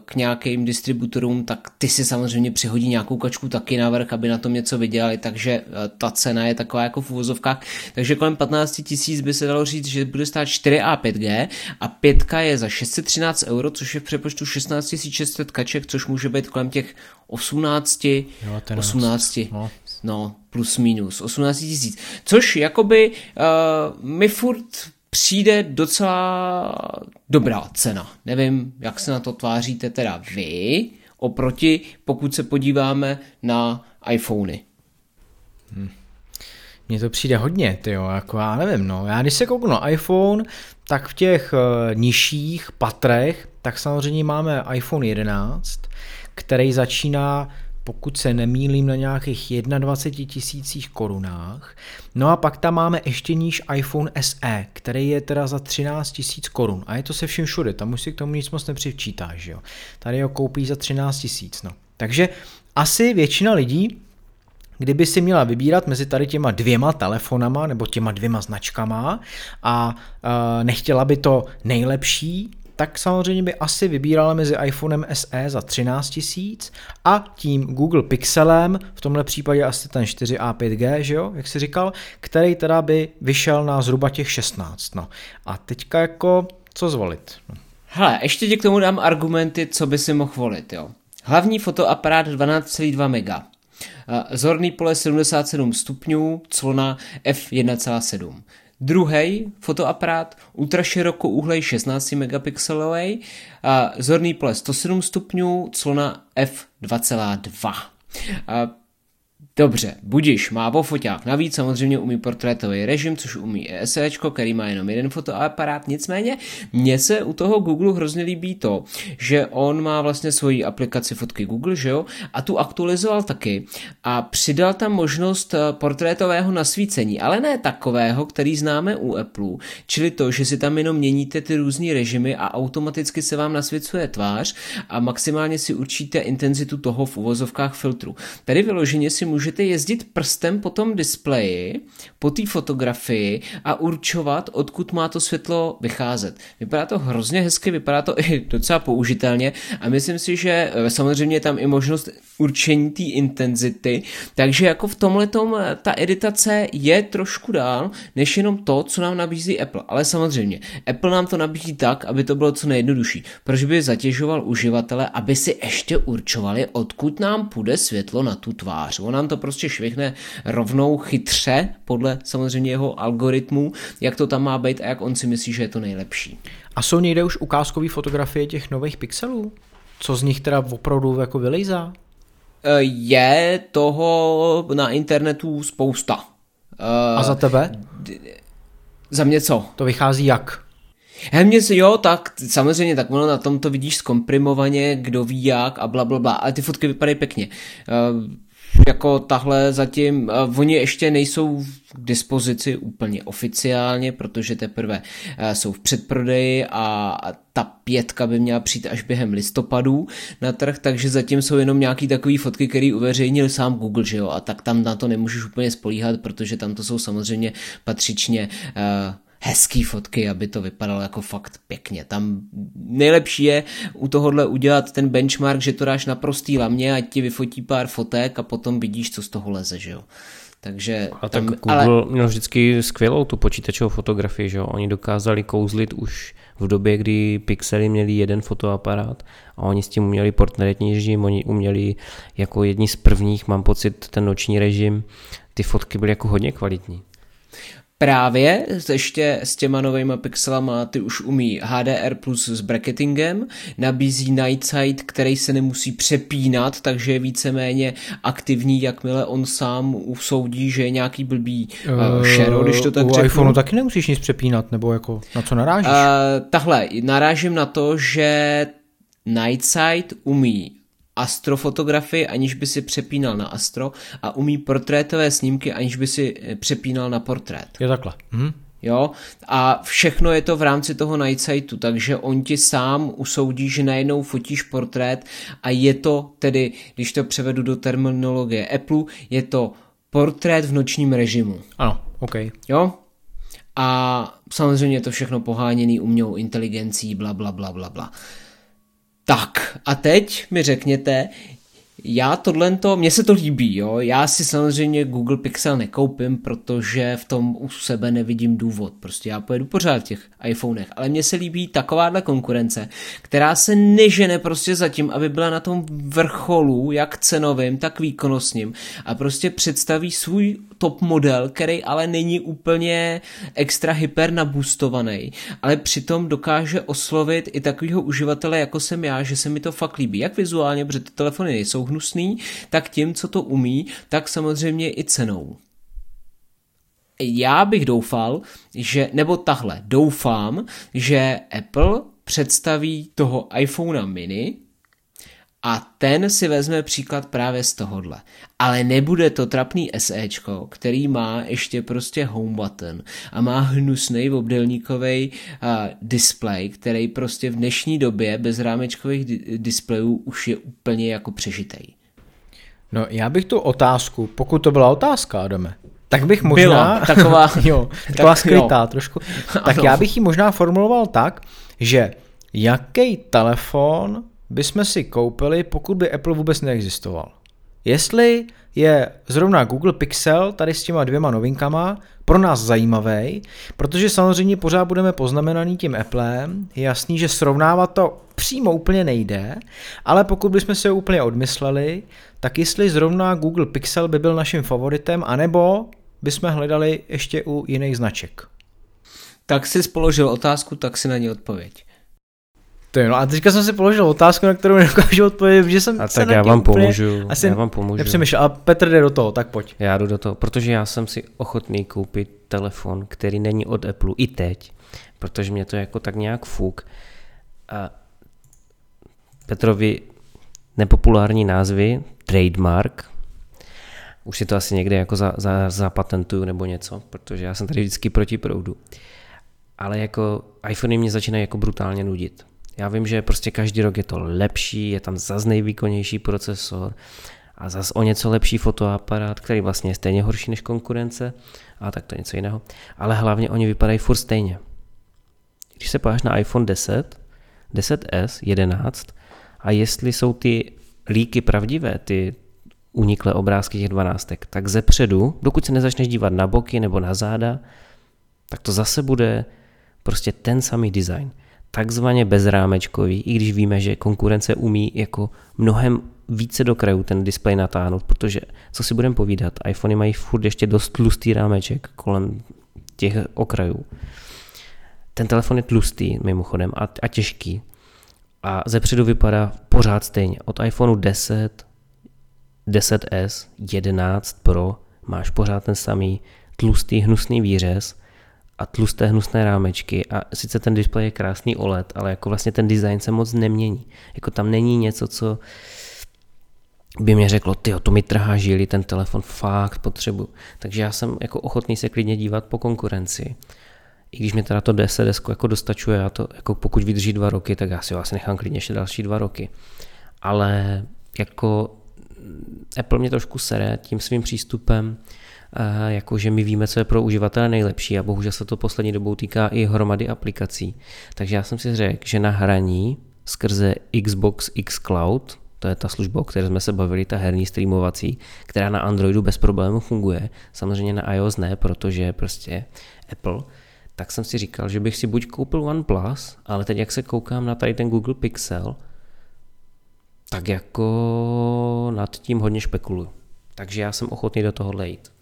k nějakým distributorům, tak ty si samozřejmě přihodí nějakou kačku taky navrh, aby na tom něco vydělali, takže ta cena je taková jako v uvozovkách. Takže kolem 15 tisíc by se dalo říct, že bude stát 4A 5G a 5 je za 613 euro, což je v přepočtu 16 600 kaček, což může být kolem těch 18, jo, 18, no. No, plus minus, 18 tisíc. Což jakoby uh, mi furt přijde docela dobrá cena. Nevím, jak se na to tváříte teda vy, oproti, pokud se podíváme na iPhony. Hmm. Mně to přijde hodně, ty jo, jako já nevím, no. Já když se kouknu na iPhone, tak v těch uh, nižších patrech, tak samozřejmě máme iPhone 11, který začíná pokud se nemýlím, na nějakých 21 tisících korunách. No a pak tam máme ještě níž iPhone SE, který je teda za 13 tisíc korun. A je to se vším všude, tam už si k tomu nic moc nepřivčítáš, jo. Tady ho koupí za 13 tisíc, no. Takže asi většina lidí, kdyby si měla vybírat mezi tady těma dvěma telefonama nebo těma dvěma značkama a uh, nechtěla by to nejlepší, tak samozřejmě by asi vybírala mezi iPhonem SE za 13 tisíc a tím Google Pixelem, v tomhle případě asi ten 4A 5G, že jo, jak si říkal, který teda by vyšel na zhruba těch 16. No. A teďka jako, co zvolit? Hele, ještě ti k tomu dám argumenty, co by si mohl volit, jo. Hlavní fotoaparát 12,2 mega. Zorný pole 77 stupňů, clona f1,7. Druhý fotoaparát ultraširokouhlej 16 megapixelový, zorný pole 107 stupňů, clona f2,2. Dobře, budíš, má foťák. Navíc samozřejmě umí portrétový režim, což umí ESE, který má jenom jeden fotoaparát. Nicméně, mně se u toho Google hrozně líbí to, že on má vlastně svoji aplikaci fotky Google, že jo? A tu aktualizoval taky a přidal tam možnost eh, portrétového nasvícení, ale ne takového, který známe u Apple, čili to, že si tam jenom měníte ty různé režimy a automaticky se vám nasvěcuje tvář a maximálně si určíte intenzitu toho v uvozovkách filtru. Tady vyloženě si může můžete jezdit prstem po tom displeji, po té fotografii a určovat, odkud má to světlo vycházet. Vypadá to hrozně hezky, vypadá to i docela použitelně a myslím si, že eh, samozřejmě je tam i možnost určení té intenzity, takže jako v tomhle eh, ta editace je trošku dál, než jenom to, co nám nabízí Apple. Ale samozřejmě, Apple nám to nabízí tak, aby to bylo co nejjednodušší. Proč by zatěžoval uživatele, aby si ještě určovali, odkud nám půjde světlo na tu tvář. On nám to prostě švihne rovnou chytře, podle samozřejmě jeho algoritmů, jak to tam má být a jak on si myslí, že je to nejlepší. A jsou někde už ukázkové fotografie těch nových pixelů? Co z nich teda opravdu jako vylejzá? Eh, je toho na internetu spousta. A za tebe? Za mě co? To vychází jak? Hemně si jo, tak samozřejmě, tak ono na tom to vidíš zkomprimovaně, kdo ví jak a bla, bla, bla, ale ty fotky vypadají pěkně. Uh, jako tahle zatím, uh, oni ještě nejsou k dispozici úplně oficiálně, protože teprve uh, jsou v předprodeji a ta pětka by měla přijít až během listopadu na trh, takže zatím jsou jenom nějaký takové fotky, které uveřejnil sám Google, že jo, a tak tam na to nemůžeš úplně spolíhat, protože tam to jsou samozřejmě patřičně uh, hezký fotky, aby to vypadalo jako fakt pěkně. Tam nejlepší je u tohohle udělat ten benchmark, že to dáš na prostý lamě, ať ti vyfotí pár fotek a potom vidíš, co z toho leze, že jo. Takže a tam, tak Google ale... měl vždycky skvělou tu počítačovou fotografii, že jo. Oni dokázali kouzlit už v době, kdy Pixely měli jeden fotoaparát a oni s tím uměli portrétní režim, oni uměli jako jedni z prvních, mám pocit, ten noční režim, ty fotky byly jako hodně kvalitní. Právě ještě s těma novými pixelama ty už umí HDR plus s bracketingem, nabízí Night Sight, který se nemusí přepínat, takže je víceméně aktivní, jakmile on sám usoudí, že je nějaký blbý uh, shadow, když to tak U řeknu. iPhoneu taky nemusíš nic přepínat, nebo jako na co narážíš? Uh, tahle, narážím na to, že Night Sight umí astrofotografii, aniž by si přepínal na astro a umí portrétové snímky, aniž by si eh, přepínal na portrét. Je takhle. Mhm. Jo, a všechno je to v rámci toho Nightsightu, takže on ti sám usoudí, že najednou fotíš portrét a je to tedy, když to převedu do terminologie Apple, je to portrét v nočním režimu. Ano, OK. Jo? A samozřejmě to všechno poháněný umělou inteligencí, bla, bla, bla, bla, bla. Tak, a teď mi řekněte, já tohle to, mně se to líbí, jo. Já si samozřejmě Google Pixel nekoupím, protože v tom u sebe nevidím důvod. Prostě já pojedu pořád v těch iPhonech, ale mně se líbí takováhle konkurence, která se nežene prostě zatím, aby byla na tom vrcholu, jak cenovým, tak výkonnostním a prostě představí svůj top model, který ale není úplně extra hyper nabustovaný, ale přitom dokáže oslovit i takového uživatele, jako jsem já, že se mi to fakt líbí. Jak vizuálně, protože ty telefony nejsou hnusný, tak tím, co to umí, tak samozřejmě i cenou. Já bych doufal, že, nebo tahle, doufám, že Apple představí toho iPhone mini, a ten si vezme příklad právě z tohohle. Ale nebude to trapný SEčko, který má ještě prostě home button a má hnusný obdelníkový uh, display, který prostě v dnešní době bez rámečkových di- displejů už je úplně jako přežitej. No já bych tu otázku, pokud to byla otázka, Adame, tak bych možná... Byla, taková... jo, taková tak, skrytá jo. trošku. Tak Ano. já bych ji možná formuloval tak, že jaký telefon bychom si koupili, pokud by Apple vůbec neexistoval. Jestli je zrovna Google Pixel tady s těma dvěma novinkama pro nás zajímavý, protože samozřejmě pořád budeme poznamenaný tím Applem, je jasný, že srovnávat to přímo úplně nejde, ale pokud bychom se úplně odmysleli, tak jestli zrovna Google Pixel by byl naším favoritem, anebo bychom hledali ještě u jiných značek. Tak si položil otázku, tak si na ní odpověď. To je, no a teďka jsem si položil otázku, na kterou nedokážu odpovědět, že jsem A se tak já vám úplně pomůžu, asi já vám pomůžu. nepřemýšlel. A Petr jde do toho, tak pojď. Já jdu do toho, protože já jsem si ochotný koupit telefon, který není od Apple i teď, protože mě to jako tak nějak fuk. A Petrovi nepopulární názvy, trademark, už si to asi někde jako za, za, zapatentuju nebo něco, protože já jsem tady vždycky proti proudu. Ale jako iPhony mě začínají jako brutálně nudit. Já vím, že prostě každý rok je to lepší, je tam zase nejvýkonnější procesor a zase o něco lepší fotoaparát, který vlastně je stejně horší než konkurence, a tak to je něco jiného. Ale hlavně oni vypadají furt stejně. Když se podíváš na iPhone 10, 10s, 11 a jestli jsou ty líky pravdivé, ty uniklé obrázky těch dvanáctek, tak ze předu, dokud se nezačneš dívat na boky nebo na záda, tak to zase bude prostě ten samý design. Takzvaně bezrámečkový, i když víme, že konkurence umí jako mnohem více do krajů ten displej natáhnout, protože co si budeme povídat, iPhony mají furt ještě dost tlustý rámeček kolem těch okrajů. Ten telefon je tlustý mimochodem a, a těžký. A zepředu vypadá pořád stejně. Od iPhoneu 10, 10s, 11 Pro máš pořád ten samý tlustý hnusný výřez a tlusté hnusné rámečky a sice ten displej je krásný OLED, ale jako vlastně ten design se moc nemění. Jako tam není něco, co by mě řeklo, ty to mi trhá žíly, ten telefon fakt potřebuji. Takže já jsem jako ochotný se klidně dívat po konkurenci. I když mi teda to 10 jako dostačuje, já to jako pokud vydrží dva roky, tak já si ho asi nechám klidně ještě další dva roky. Ale jako Apple mě trošku sere tím svým přístupem, jakože my víme, co je pro uživatele nejlepší a bohužel se to poslední dobou týká i hromady aplikací. Takže já jsem si řekl, že na hraní skrze Xbox X Cloud, to je ta služba, o které jsme se bavili, ta herní streamovací, která na Androidu bez problémů funguje, samozřejmě na iOS ne, protože prostě Apple, tak jsem si říkal, že bych si buď koupil OnePlus, ale teď jak se koukám na tady ten Google Pixel, tak jako nad tím hodně spekuluju. Takže já jsem ochotný do toho lejt.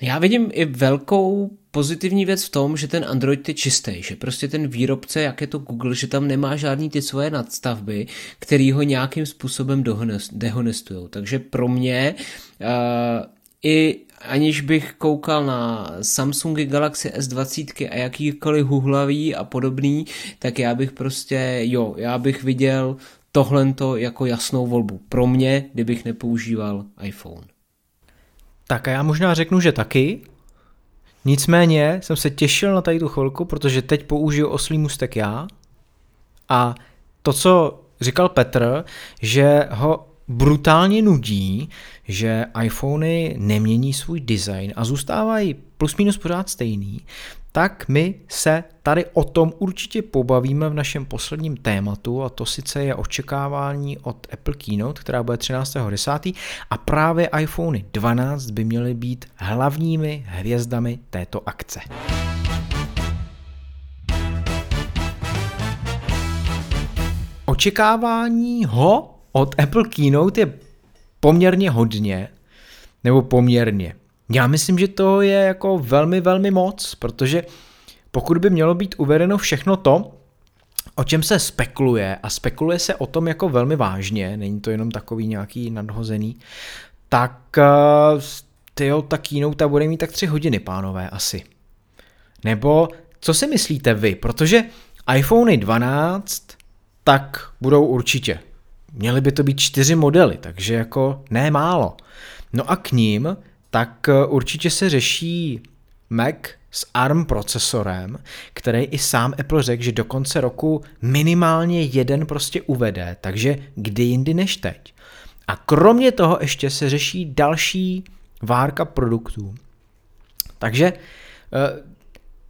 Já vidím i velkou pozitivní věc v tom, že ten Android je čistý, že prostě ten výrobce, jak je to Google, že tam nemá žádný ty svoje nadstavby, který ho nějakým způsobem dehonestují. Takže pro mě uh, i aniž bych koukal na Samsungy Galaxy S20 a jakýkoliv huhlavý a podobný, tak já bych prostě, jo, já bych viděl tohle jako jasnou volbu. Pro mě, kdybych nepoužíval iPhone. Tak a já možná řeknu, že taky. Nicméně jsem se těšil na tady tu chvilku, protože teď použiju oslý můstek já. A to, co říkal Petr, že ho brutálně nudí, že iPhony nemění svůj design a zůstávají plus minus pořád stejný, tak my se tady o tom určitě pobavíme v našem posledním tématu a to sice je očekávání od Apple Keynote, která bude 13.10. a právě iPhony 12 by měly být hlavními hvězdami této akce. Očekávání ho od Apple Keynote je poměrně hodně, nebo poměrně. Já myslím, že to je jako velmi, velmi moc, protože pokud by mělo být uvedeno všechno to, o čem se spekuluje, a spekuluje se o tom jako velmi vážně, není to jenom takový nějaký nadhozený, tak uh, tyjo, ta keynote bude mít tak tři hodiny, pánové, asi. Nebo co si myslíte vy? Protože iPhone 12 tak budou určitě. Měly by to být čtyři modely, takže jako ne málo. No a k ním tak eh, určitě se řeší Mac s ARM procesorem, který i sám Apple řekl, že do konce roku minimálně jeden prostě uvede, takže kdy jindy než teď. A kromě toho ještě se řeší další várka produktů. Takže eh,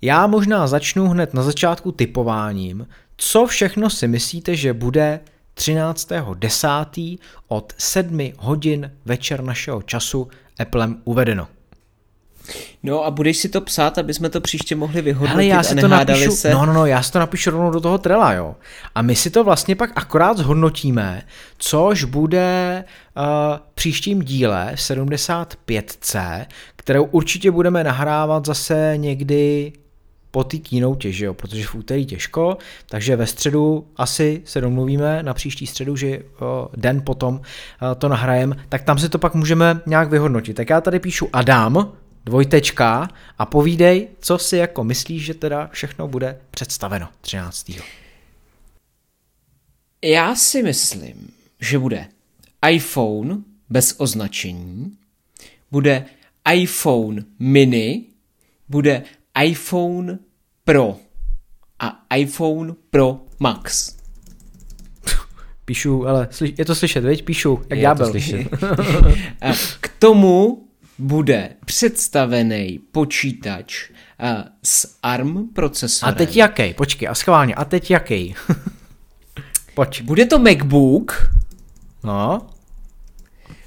já možná začnu hned na začátku typováním, co všechno si myslíte, že bude 13.10. od 7 hodin večer našeho času Applem uvedeno. No a budeš si to psát, aby jsme to příště mohli vyhodnotit Hele, já si a to napíšu, se. No, no, no, já si to napíšu rovnou do toho trela, jo. A my si to vlastně pak akorát zhodnotíme, což bude uh, příštím díle 75C, kterou určitě budeme nahrávat zase někdy po té keynote, že jo, protože v úterý těžko, takže ve středu asi se domluvíme na příští středu, že den potom o, to nahrajem, tak tam si to pak můžeme nějak vyhodnotit. Tak já tady píšu Adam, dvojtečka a povídej, co si jako myslíš, že teda všechno bude představeno 13. Já si myslím, že bude iPhone bez označení, bude iPhone mini, bude iPhone Pro a iPhone Pro Max. Píšu, ale je to slyšet, veď? Píšu, jak Je já to byl. slyšet. A K tomu bude představený počítač a, s ARM A procesorem. teď jaký? Počkej, a schválně, a teď jaký? Pojď. Bude to MacBook, No.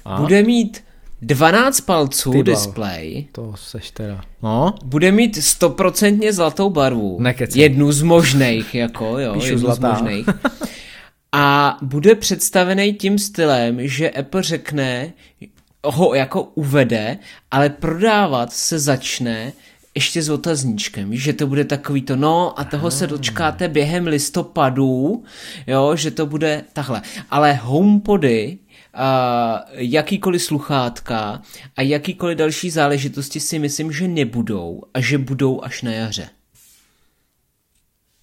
A? bude mít 12 palců Ty display, To seš teda. No. bude mít stoprocentně zlatou barvu. Nekecej. Jednu z možných, jako jo, Píšu jednu zlatá. z možných. A bude představený tím stylem, že Apple řekne, ho jako uvede, ale prodávat se začne ještě s otazníčkem, víš, že to bude takový to, no a toho se dočkáte během listopadu, jo, že to bude takhle. Ale HomePody, jakýkoliv sluchátka a jakýkoliv další záležitosti si myslím, že nebudou a že budou až na jaře.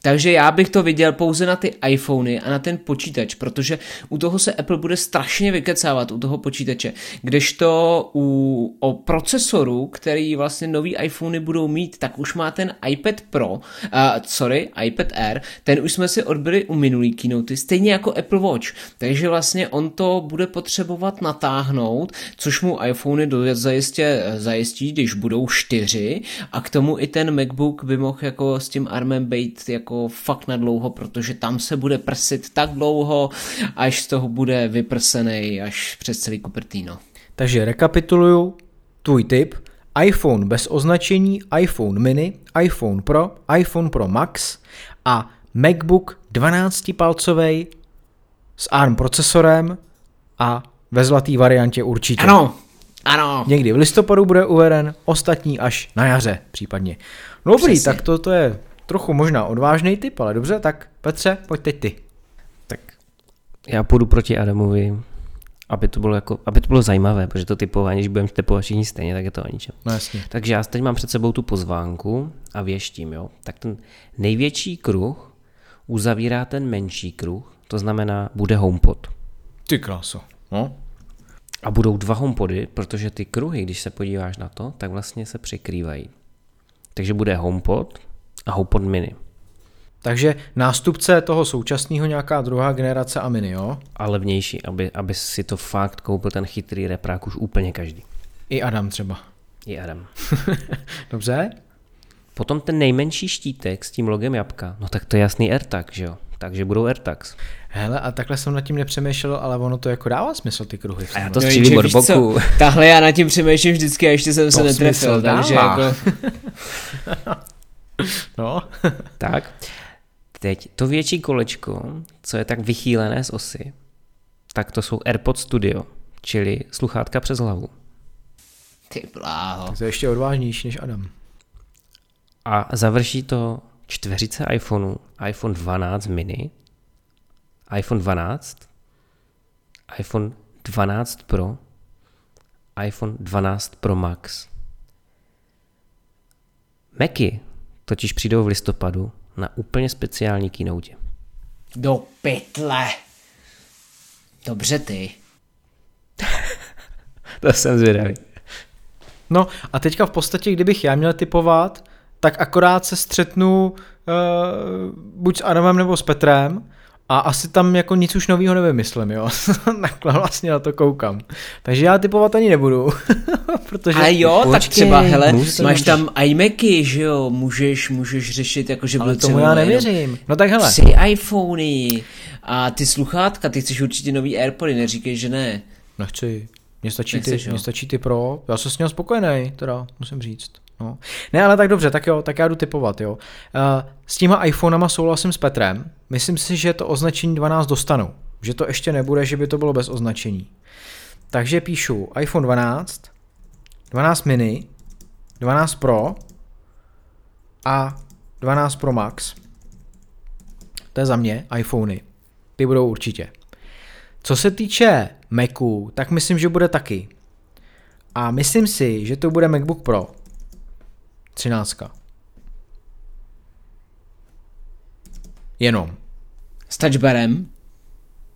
Takže já bych to viděl pouze na ty iPhony a na ten počítač, protože u toho se Apple bude strašně vykecávat, u toho počítače. Kdežto u, o procesoru, který vlastně nový iPhony budou mít, tak už má ten iPad Pro, uh, sorry, iPad Air, ten už jsme si odbyli u minulý keynote, stejně jako Apple Watch. Takže vlastně on to bude potřebovat natáhnout, což mu iPhony zajistě, zajistí, když budou čtyři a k tomu i ten MacBook by mohl jako s tím armem být jako fakt na dlouho, protože tam se bude prsit tak dlouho, až z toho bude vyprsený až přes celý Cupertino. Takže rekapituluju tvůj tip. iPhone bez označení, iPhone mini, iPhone Pro, iPhone Pro Max a MacBook 12-palcový s ARM procesorem a ve zlatý variantě určitě. Ano, ano. Někdy v listopadu bude uveden, ostatní až na jaře případně. No dobrý, Přesně. tak to, to je trochu možná odvážný tip, ale dobře, tak Petře, pojď teď ty. Tak já půjdu proti Adamovi, aby to bylo, jako, aby to bylo zajímavé, protože to typování, když budeme typovat všichni stejně, tak je to o ničem. No jasně. Takže já teď mám před sebou tu pozvánku a věštím, jo. Tak ten největší kruh uzavírá ten menší kruh, to znamená, bude HomePod. Ty kráso. No. A budou dva HomePody, protože ty kruhy, když se podíváš na to, tak vlastně se překrývají. Takže bude HomePod a HomePod mini. Takže nástupce toho současného nějaká druhá generace a mini, jo? A levnější, aby, aby si to fakt koupil ten chytrý reprák už úplně každý. I Adam třeba. I Adam. Dobře? Potom ten nejmenší štítek s tím logem jabka, no tak to je jasný AirTag, že jo? Takže budou AirTags. Hele, a takhle jsem nad tím nepřemýšlel, ale ono to jako dává smysl, ty kruhy. A já to No, střílím od boku. Tahle já nad tím přemýšlím vždycky a ještě jsem se To netrefil, smysl takže dává. jako... No. Tak, teď to větší kolečko, co je tak vychýlené z osy, tak to jsou AirPods Studio, čili sluchátka přes hlavu. Ty bláho. to je ještě odvážnější než Adam. A završí to čtveřice iPhoneu, iPhone 12 mini, iPhone 12, iPhone 12 Pro, iPhone 12 Pro Max. Macy totiž přijdou v listopadu na úplně speciální keynote. Do pytle. Dobře ty. To jsem zvědavý. No a teďka v podstatě, kdybych já měl typovat, tak akorát se střetnu uh, buď s Adamem nebo s Petrem a asi tam jako nic už nového nevymyslím, jo. Takhle vlastně na to koukám. Takže já typovat ani nebudu, protože... Ale jo, tak Počkej, třeba, hele, můžeš- máš tam iMacy, že jo, můžeš, můžeš řešit, jako že Ale tomu třeba já nevěřím. No tak hele, Tři iPhony a ty sluchátka, ty chceš určitě nový Airpody, neříkej, že ne. nechci. Mně stačí, ty, Nechceš, mně stačí ty pro, já jsem s ním spokojený, teda, musím říct. No. Ne, ale tak dobře, tak jo, tak já jdu typovat, jo. Uh, s těma iPhonama souhlasím s Petrem, myslím si, že to označení 12 dostanu, že to ještě nebude, že by to bylo bez označení. Takže píšu iPhone 12, 12 mini, 12 Pro a 12 Pro Max. To je za mě, iPhony. Ty budou určitě. Co se týče Macu, tak myslím, že bude taky. A myslím si, že to bude MacBook Pro. 13. Jenom. S touchbarem.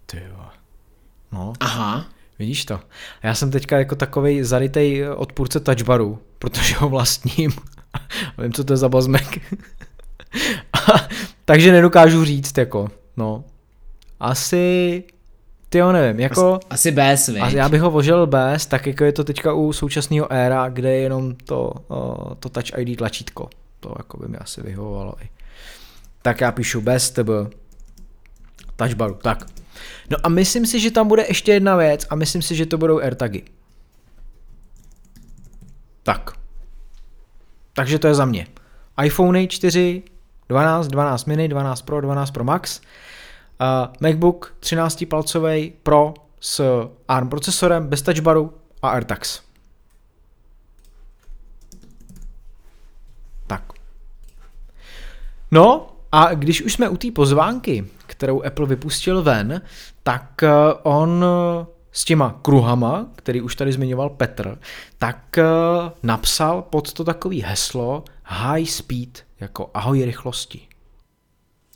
Ty jo. No, Aha. vidíš to. Já jsem teďka jako takovej zarytej odpůrce touchbaru, protože ho vlastním. A vím, co to je za bazmek. Takže nedokážu říct, jako, no. Asi, ty jo, nevím, jako... Asi bez, A já bych ho vožil bez, tak jako je to teďka u současného éra, kde je jenom to, uh, to Touch ID tlačítko. To jako by mi asi vyhovovalo i. Tak já píšu bez tebe touchbaru. Tak. No a myslím si, že tam bude ještě jedna věc a myslím si, že to budou AirTagy. Tak. Takže to je za mě. iPhone 4, 12, 12 mini, 12 Pro, 12 Pro Max. MacBook 13 palcový Pro s ARM procesorem, bez touchbaru a AirTags. Tak. No a když už jsme u té pozvánky, kterou Apple vypustil ven, tak eh, on eh, s těma kruhama, který už tady zmiňoval Petr, tak eh, napsal pod to takový heslo high speed, jako ahoj rychlosti.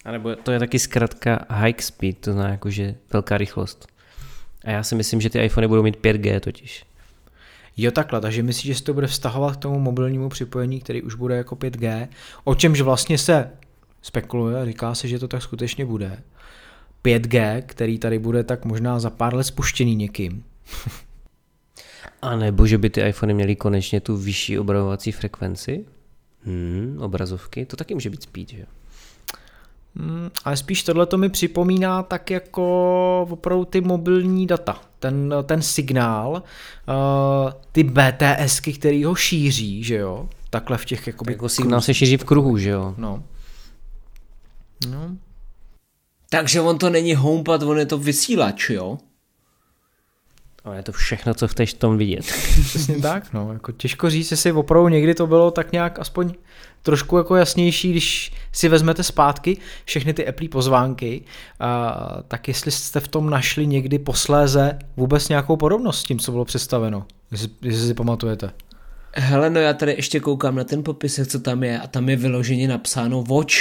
A nebo to je taky zkrátka high speed, to znamená jakože velká rychlost. A já si myslím, že ty iPhony budou mít 5G totiž. Jo takhle, takže myslíš, že se to bude vztahovat k tomu mobilnímu připojení, který už bude jako 5G, o čemž vlastně se spekuluje, říká se, že to tak skutečně bude. 5G, který tady bude tak možná za pár let spuštěný někým. A nebo že by ty iPhony měly konečně tu vyšší obravovací frekvenci? Hmm, obrazovky, to taky může být speed, že jo? Hmm, ale spíš tohle to mi připomíná tak jako opravdu ty mobilní data. Ten, ten signál, uh, ty BTSky, který ho šíří, že jo? Takhle v těch jakoby... Jako signál se šíří v kruhu, že jo? No. No, Takže on to není HomePod, on je to vysílač, jo? Ale je to všechno, co chceš v tom vidět. Přesně tak, no, jako těžko říct, jestli opravdu někdy to bylo tak nějak aspoň trošku jako jasnější, když si vezmete zpátky všechny ty Apple pozvánky, a, tak jestli jste v tom našli někdy posléze vůbec nějakou podobnost s tím, co bylo představeno, jestli, jestli si pamatujete. Hele, no já tady ještě koukám na ten popisek, co tam je a tam je vyloženě napsáno watch,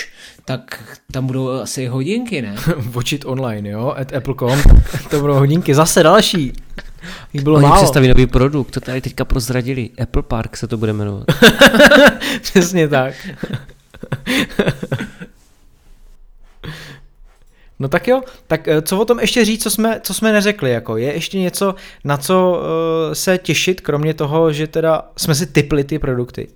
tak tam budou asi hodinky, ne? Watch it online, jo, at apple.com, to budou hodinky, zase další. Jich bylo Oni málo. představí nový produkt, to tady teďka prozradili. Apple Park se to bude jmenovat. Přesně tak. No tak jo, tak eh, co o tom ještě říct, co jsme, co jsme neřekli, jako je ještě něco, na co uh, se těšit, kromě toho, že teda jsme si typli ty produkty.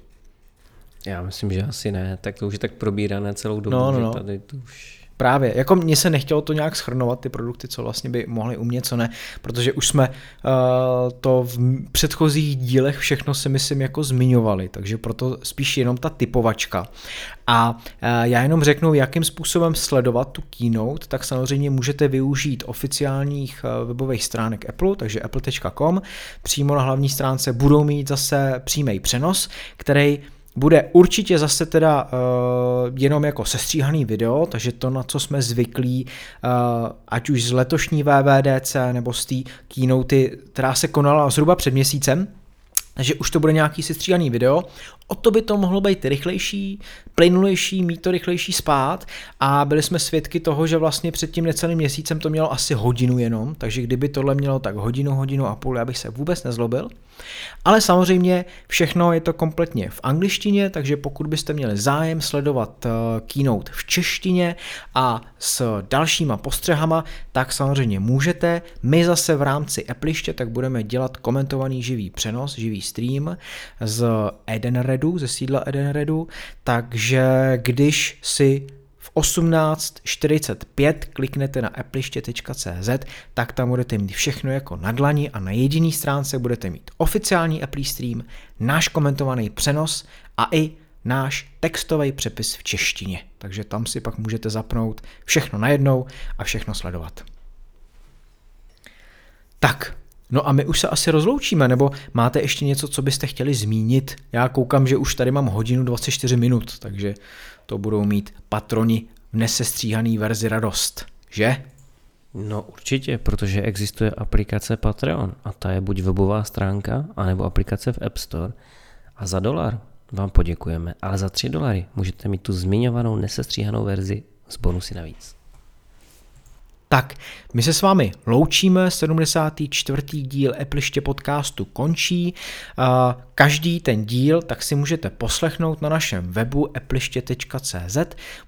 Já myslím, že asi ne, tak to už je tak probírané celou dobu, No, no, že no. tady to už... Právě, jako mně se nechtělo to nějak schrnovat, ty produkty, co vlastně by mohly umět, co ne, protože už jsme uh, to v předchozích dílech všechno si myslím jako zmiňovali, takže proto spíš jenom ta typovačka. A uh, já jenom řeknu, jakým způsobem sledovat tu keynote, tak samozřejmě můžete využít oficiálních uh, webových stránek Apple, takže apple.com, přímo na hlavní stránce budou mít zase přímý přenos, který bude určitě zase teda uh, jenom jako sestříhaný video, takže to, na co jsme zvyklí, uh, ať už z letošní VVDC nebo z té keynote, která se konala zhruba před měsícem, takže už to bude nějaký sestříhaný video. O to by to mohlo být rychlejší, plynulejší, mít to rychlejší spát a byli jsme svědky toho, že vlastně před tím necelým měsícem to mělo asi hodinu jenom, takže kdyby tohle mělo tak hodinu, hodinu a půl, já bych se vůbec nezlobil. Ale samozřejmě všechno je to kompletně v angličtině, takže pokud byste měli zájem sledovat eh, keynote v češtině a s dalšíma postřehama, tak samozřejmě můžete. My zase v rámci Appleiště tak budeme dělat komentovaný živý přenos, živý stream z Edenredu, ze sídla Edenredu, takže když si v 18.45 kliknete na appliště.cz, tak tam budete mít všechno jako na dlani a na jediný stránce budete mít oficiální Apple stream, náš komentovaný přenos a i náš textový přepis v češtině. Takže tam si pak můžete zapnout všechno najednou a všechno sledovat. Tak, no a my už se asi rozloučíme, nebo máte ještě něco, co byste chtěli zmínit? Já koukám, že už tady mám hodinu 24 minut, takže to budou mít patroni v nesestříhaný verzi radost, že? No určitě, protože existuje aplikace Patreon a ta je buď webová stránka, anebo aplikace v App Store a za dolar vám poděkujeme, ale za 3 dolary můžete mít tu zmiňovanou nesestříhanou verzi s bonusy navíc. Tak, my se s vámi loučíme, 74. díl Appliště podcastu končí. Každý ten díl tak si můžete poslechnout na našem webu appliště.cz,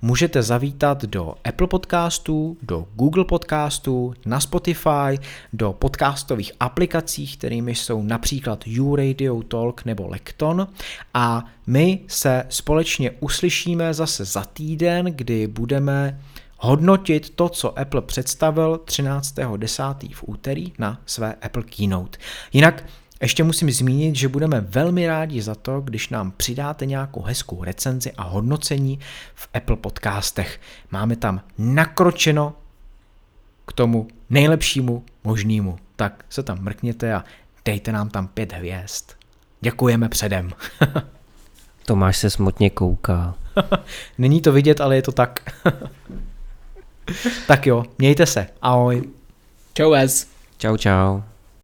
můžete zavítat do Apple podcastů, do Google podcastů, na Spotify, do podcastových aplikací, kterými jsou například YouRadio Talk nebo Lekton a my se společně uslyšíme zase za týden, kdy budeme hodnotit to, co Apple představil 13.10. v úterý na své Apple Keynote. Jinak ještě musím zmínit, že budeme velmi rádi za to, když nám přidáte nějakou hezkou recenzi a hodnocení v Apple podcastech. Máme tam nakročeno k tomu nejlepšímu možnému. Tak se tam mrkněte a dejte nám tam pět hvězd. Děkujeme předem. Tomáš se smutně kouká. Není to vidět, ale je to tak. tak jo, mějte se. Ahoj. Čau, Ez. Čau, čau.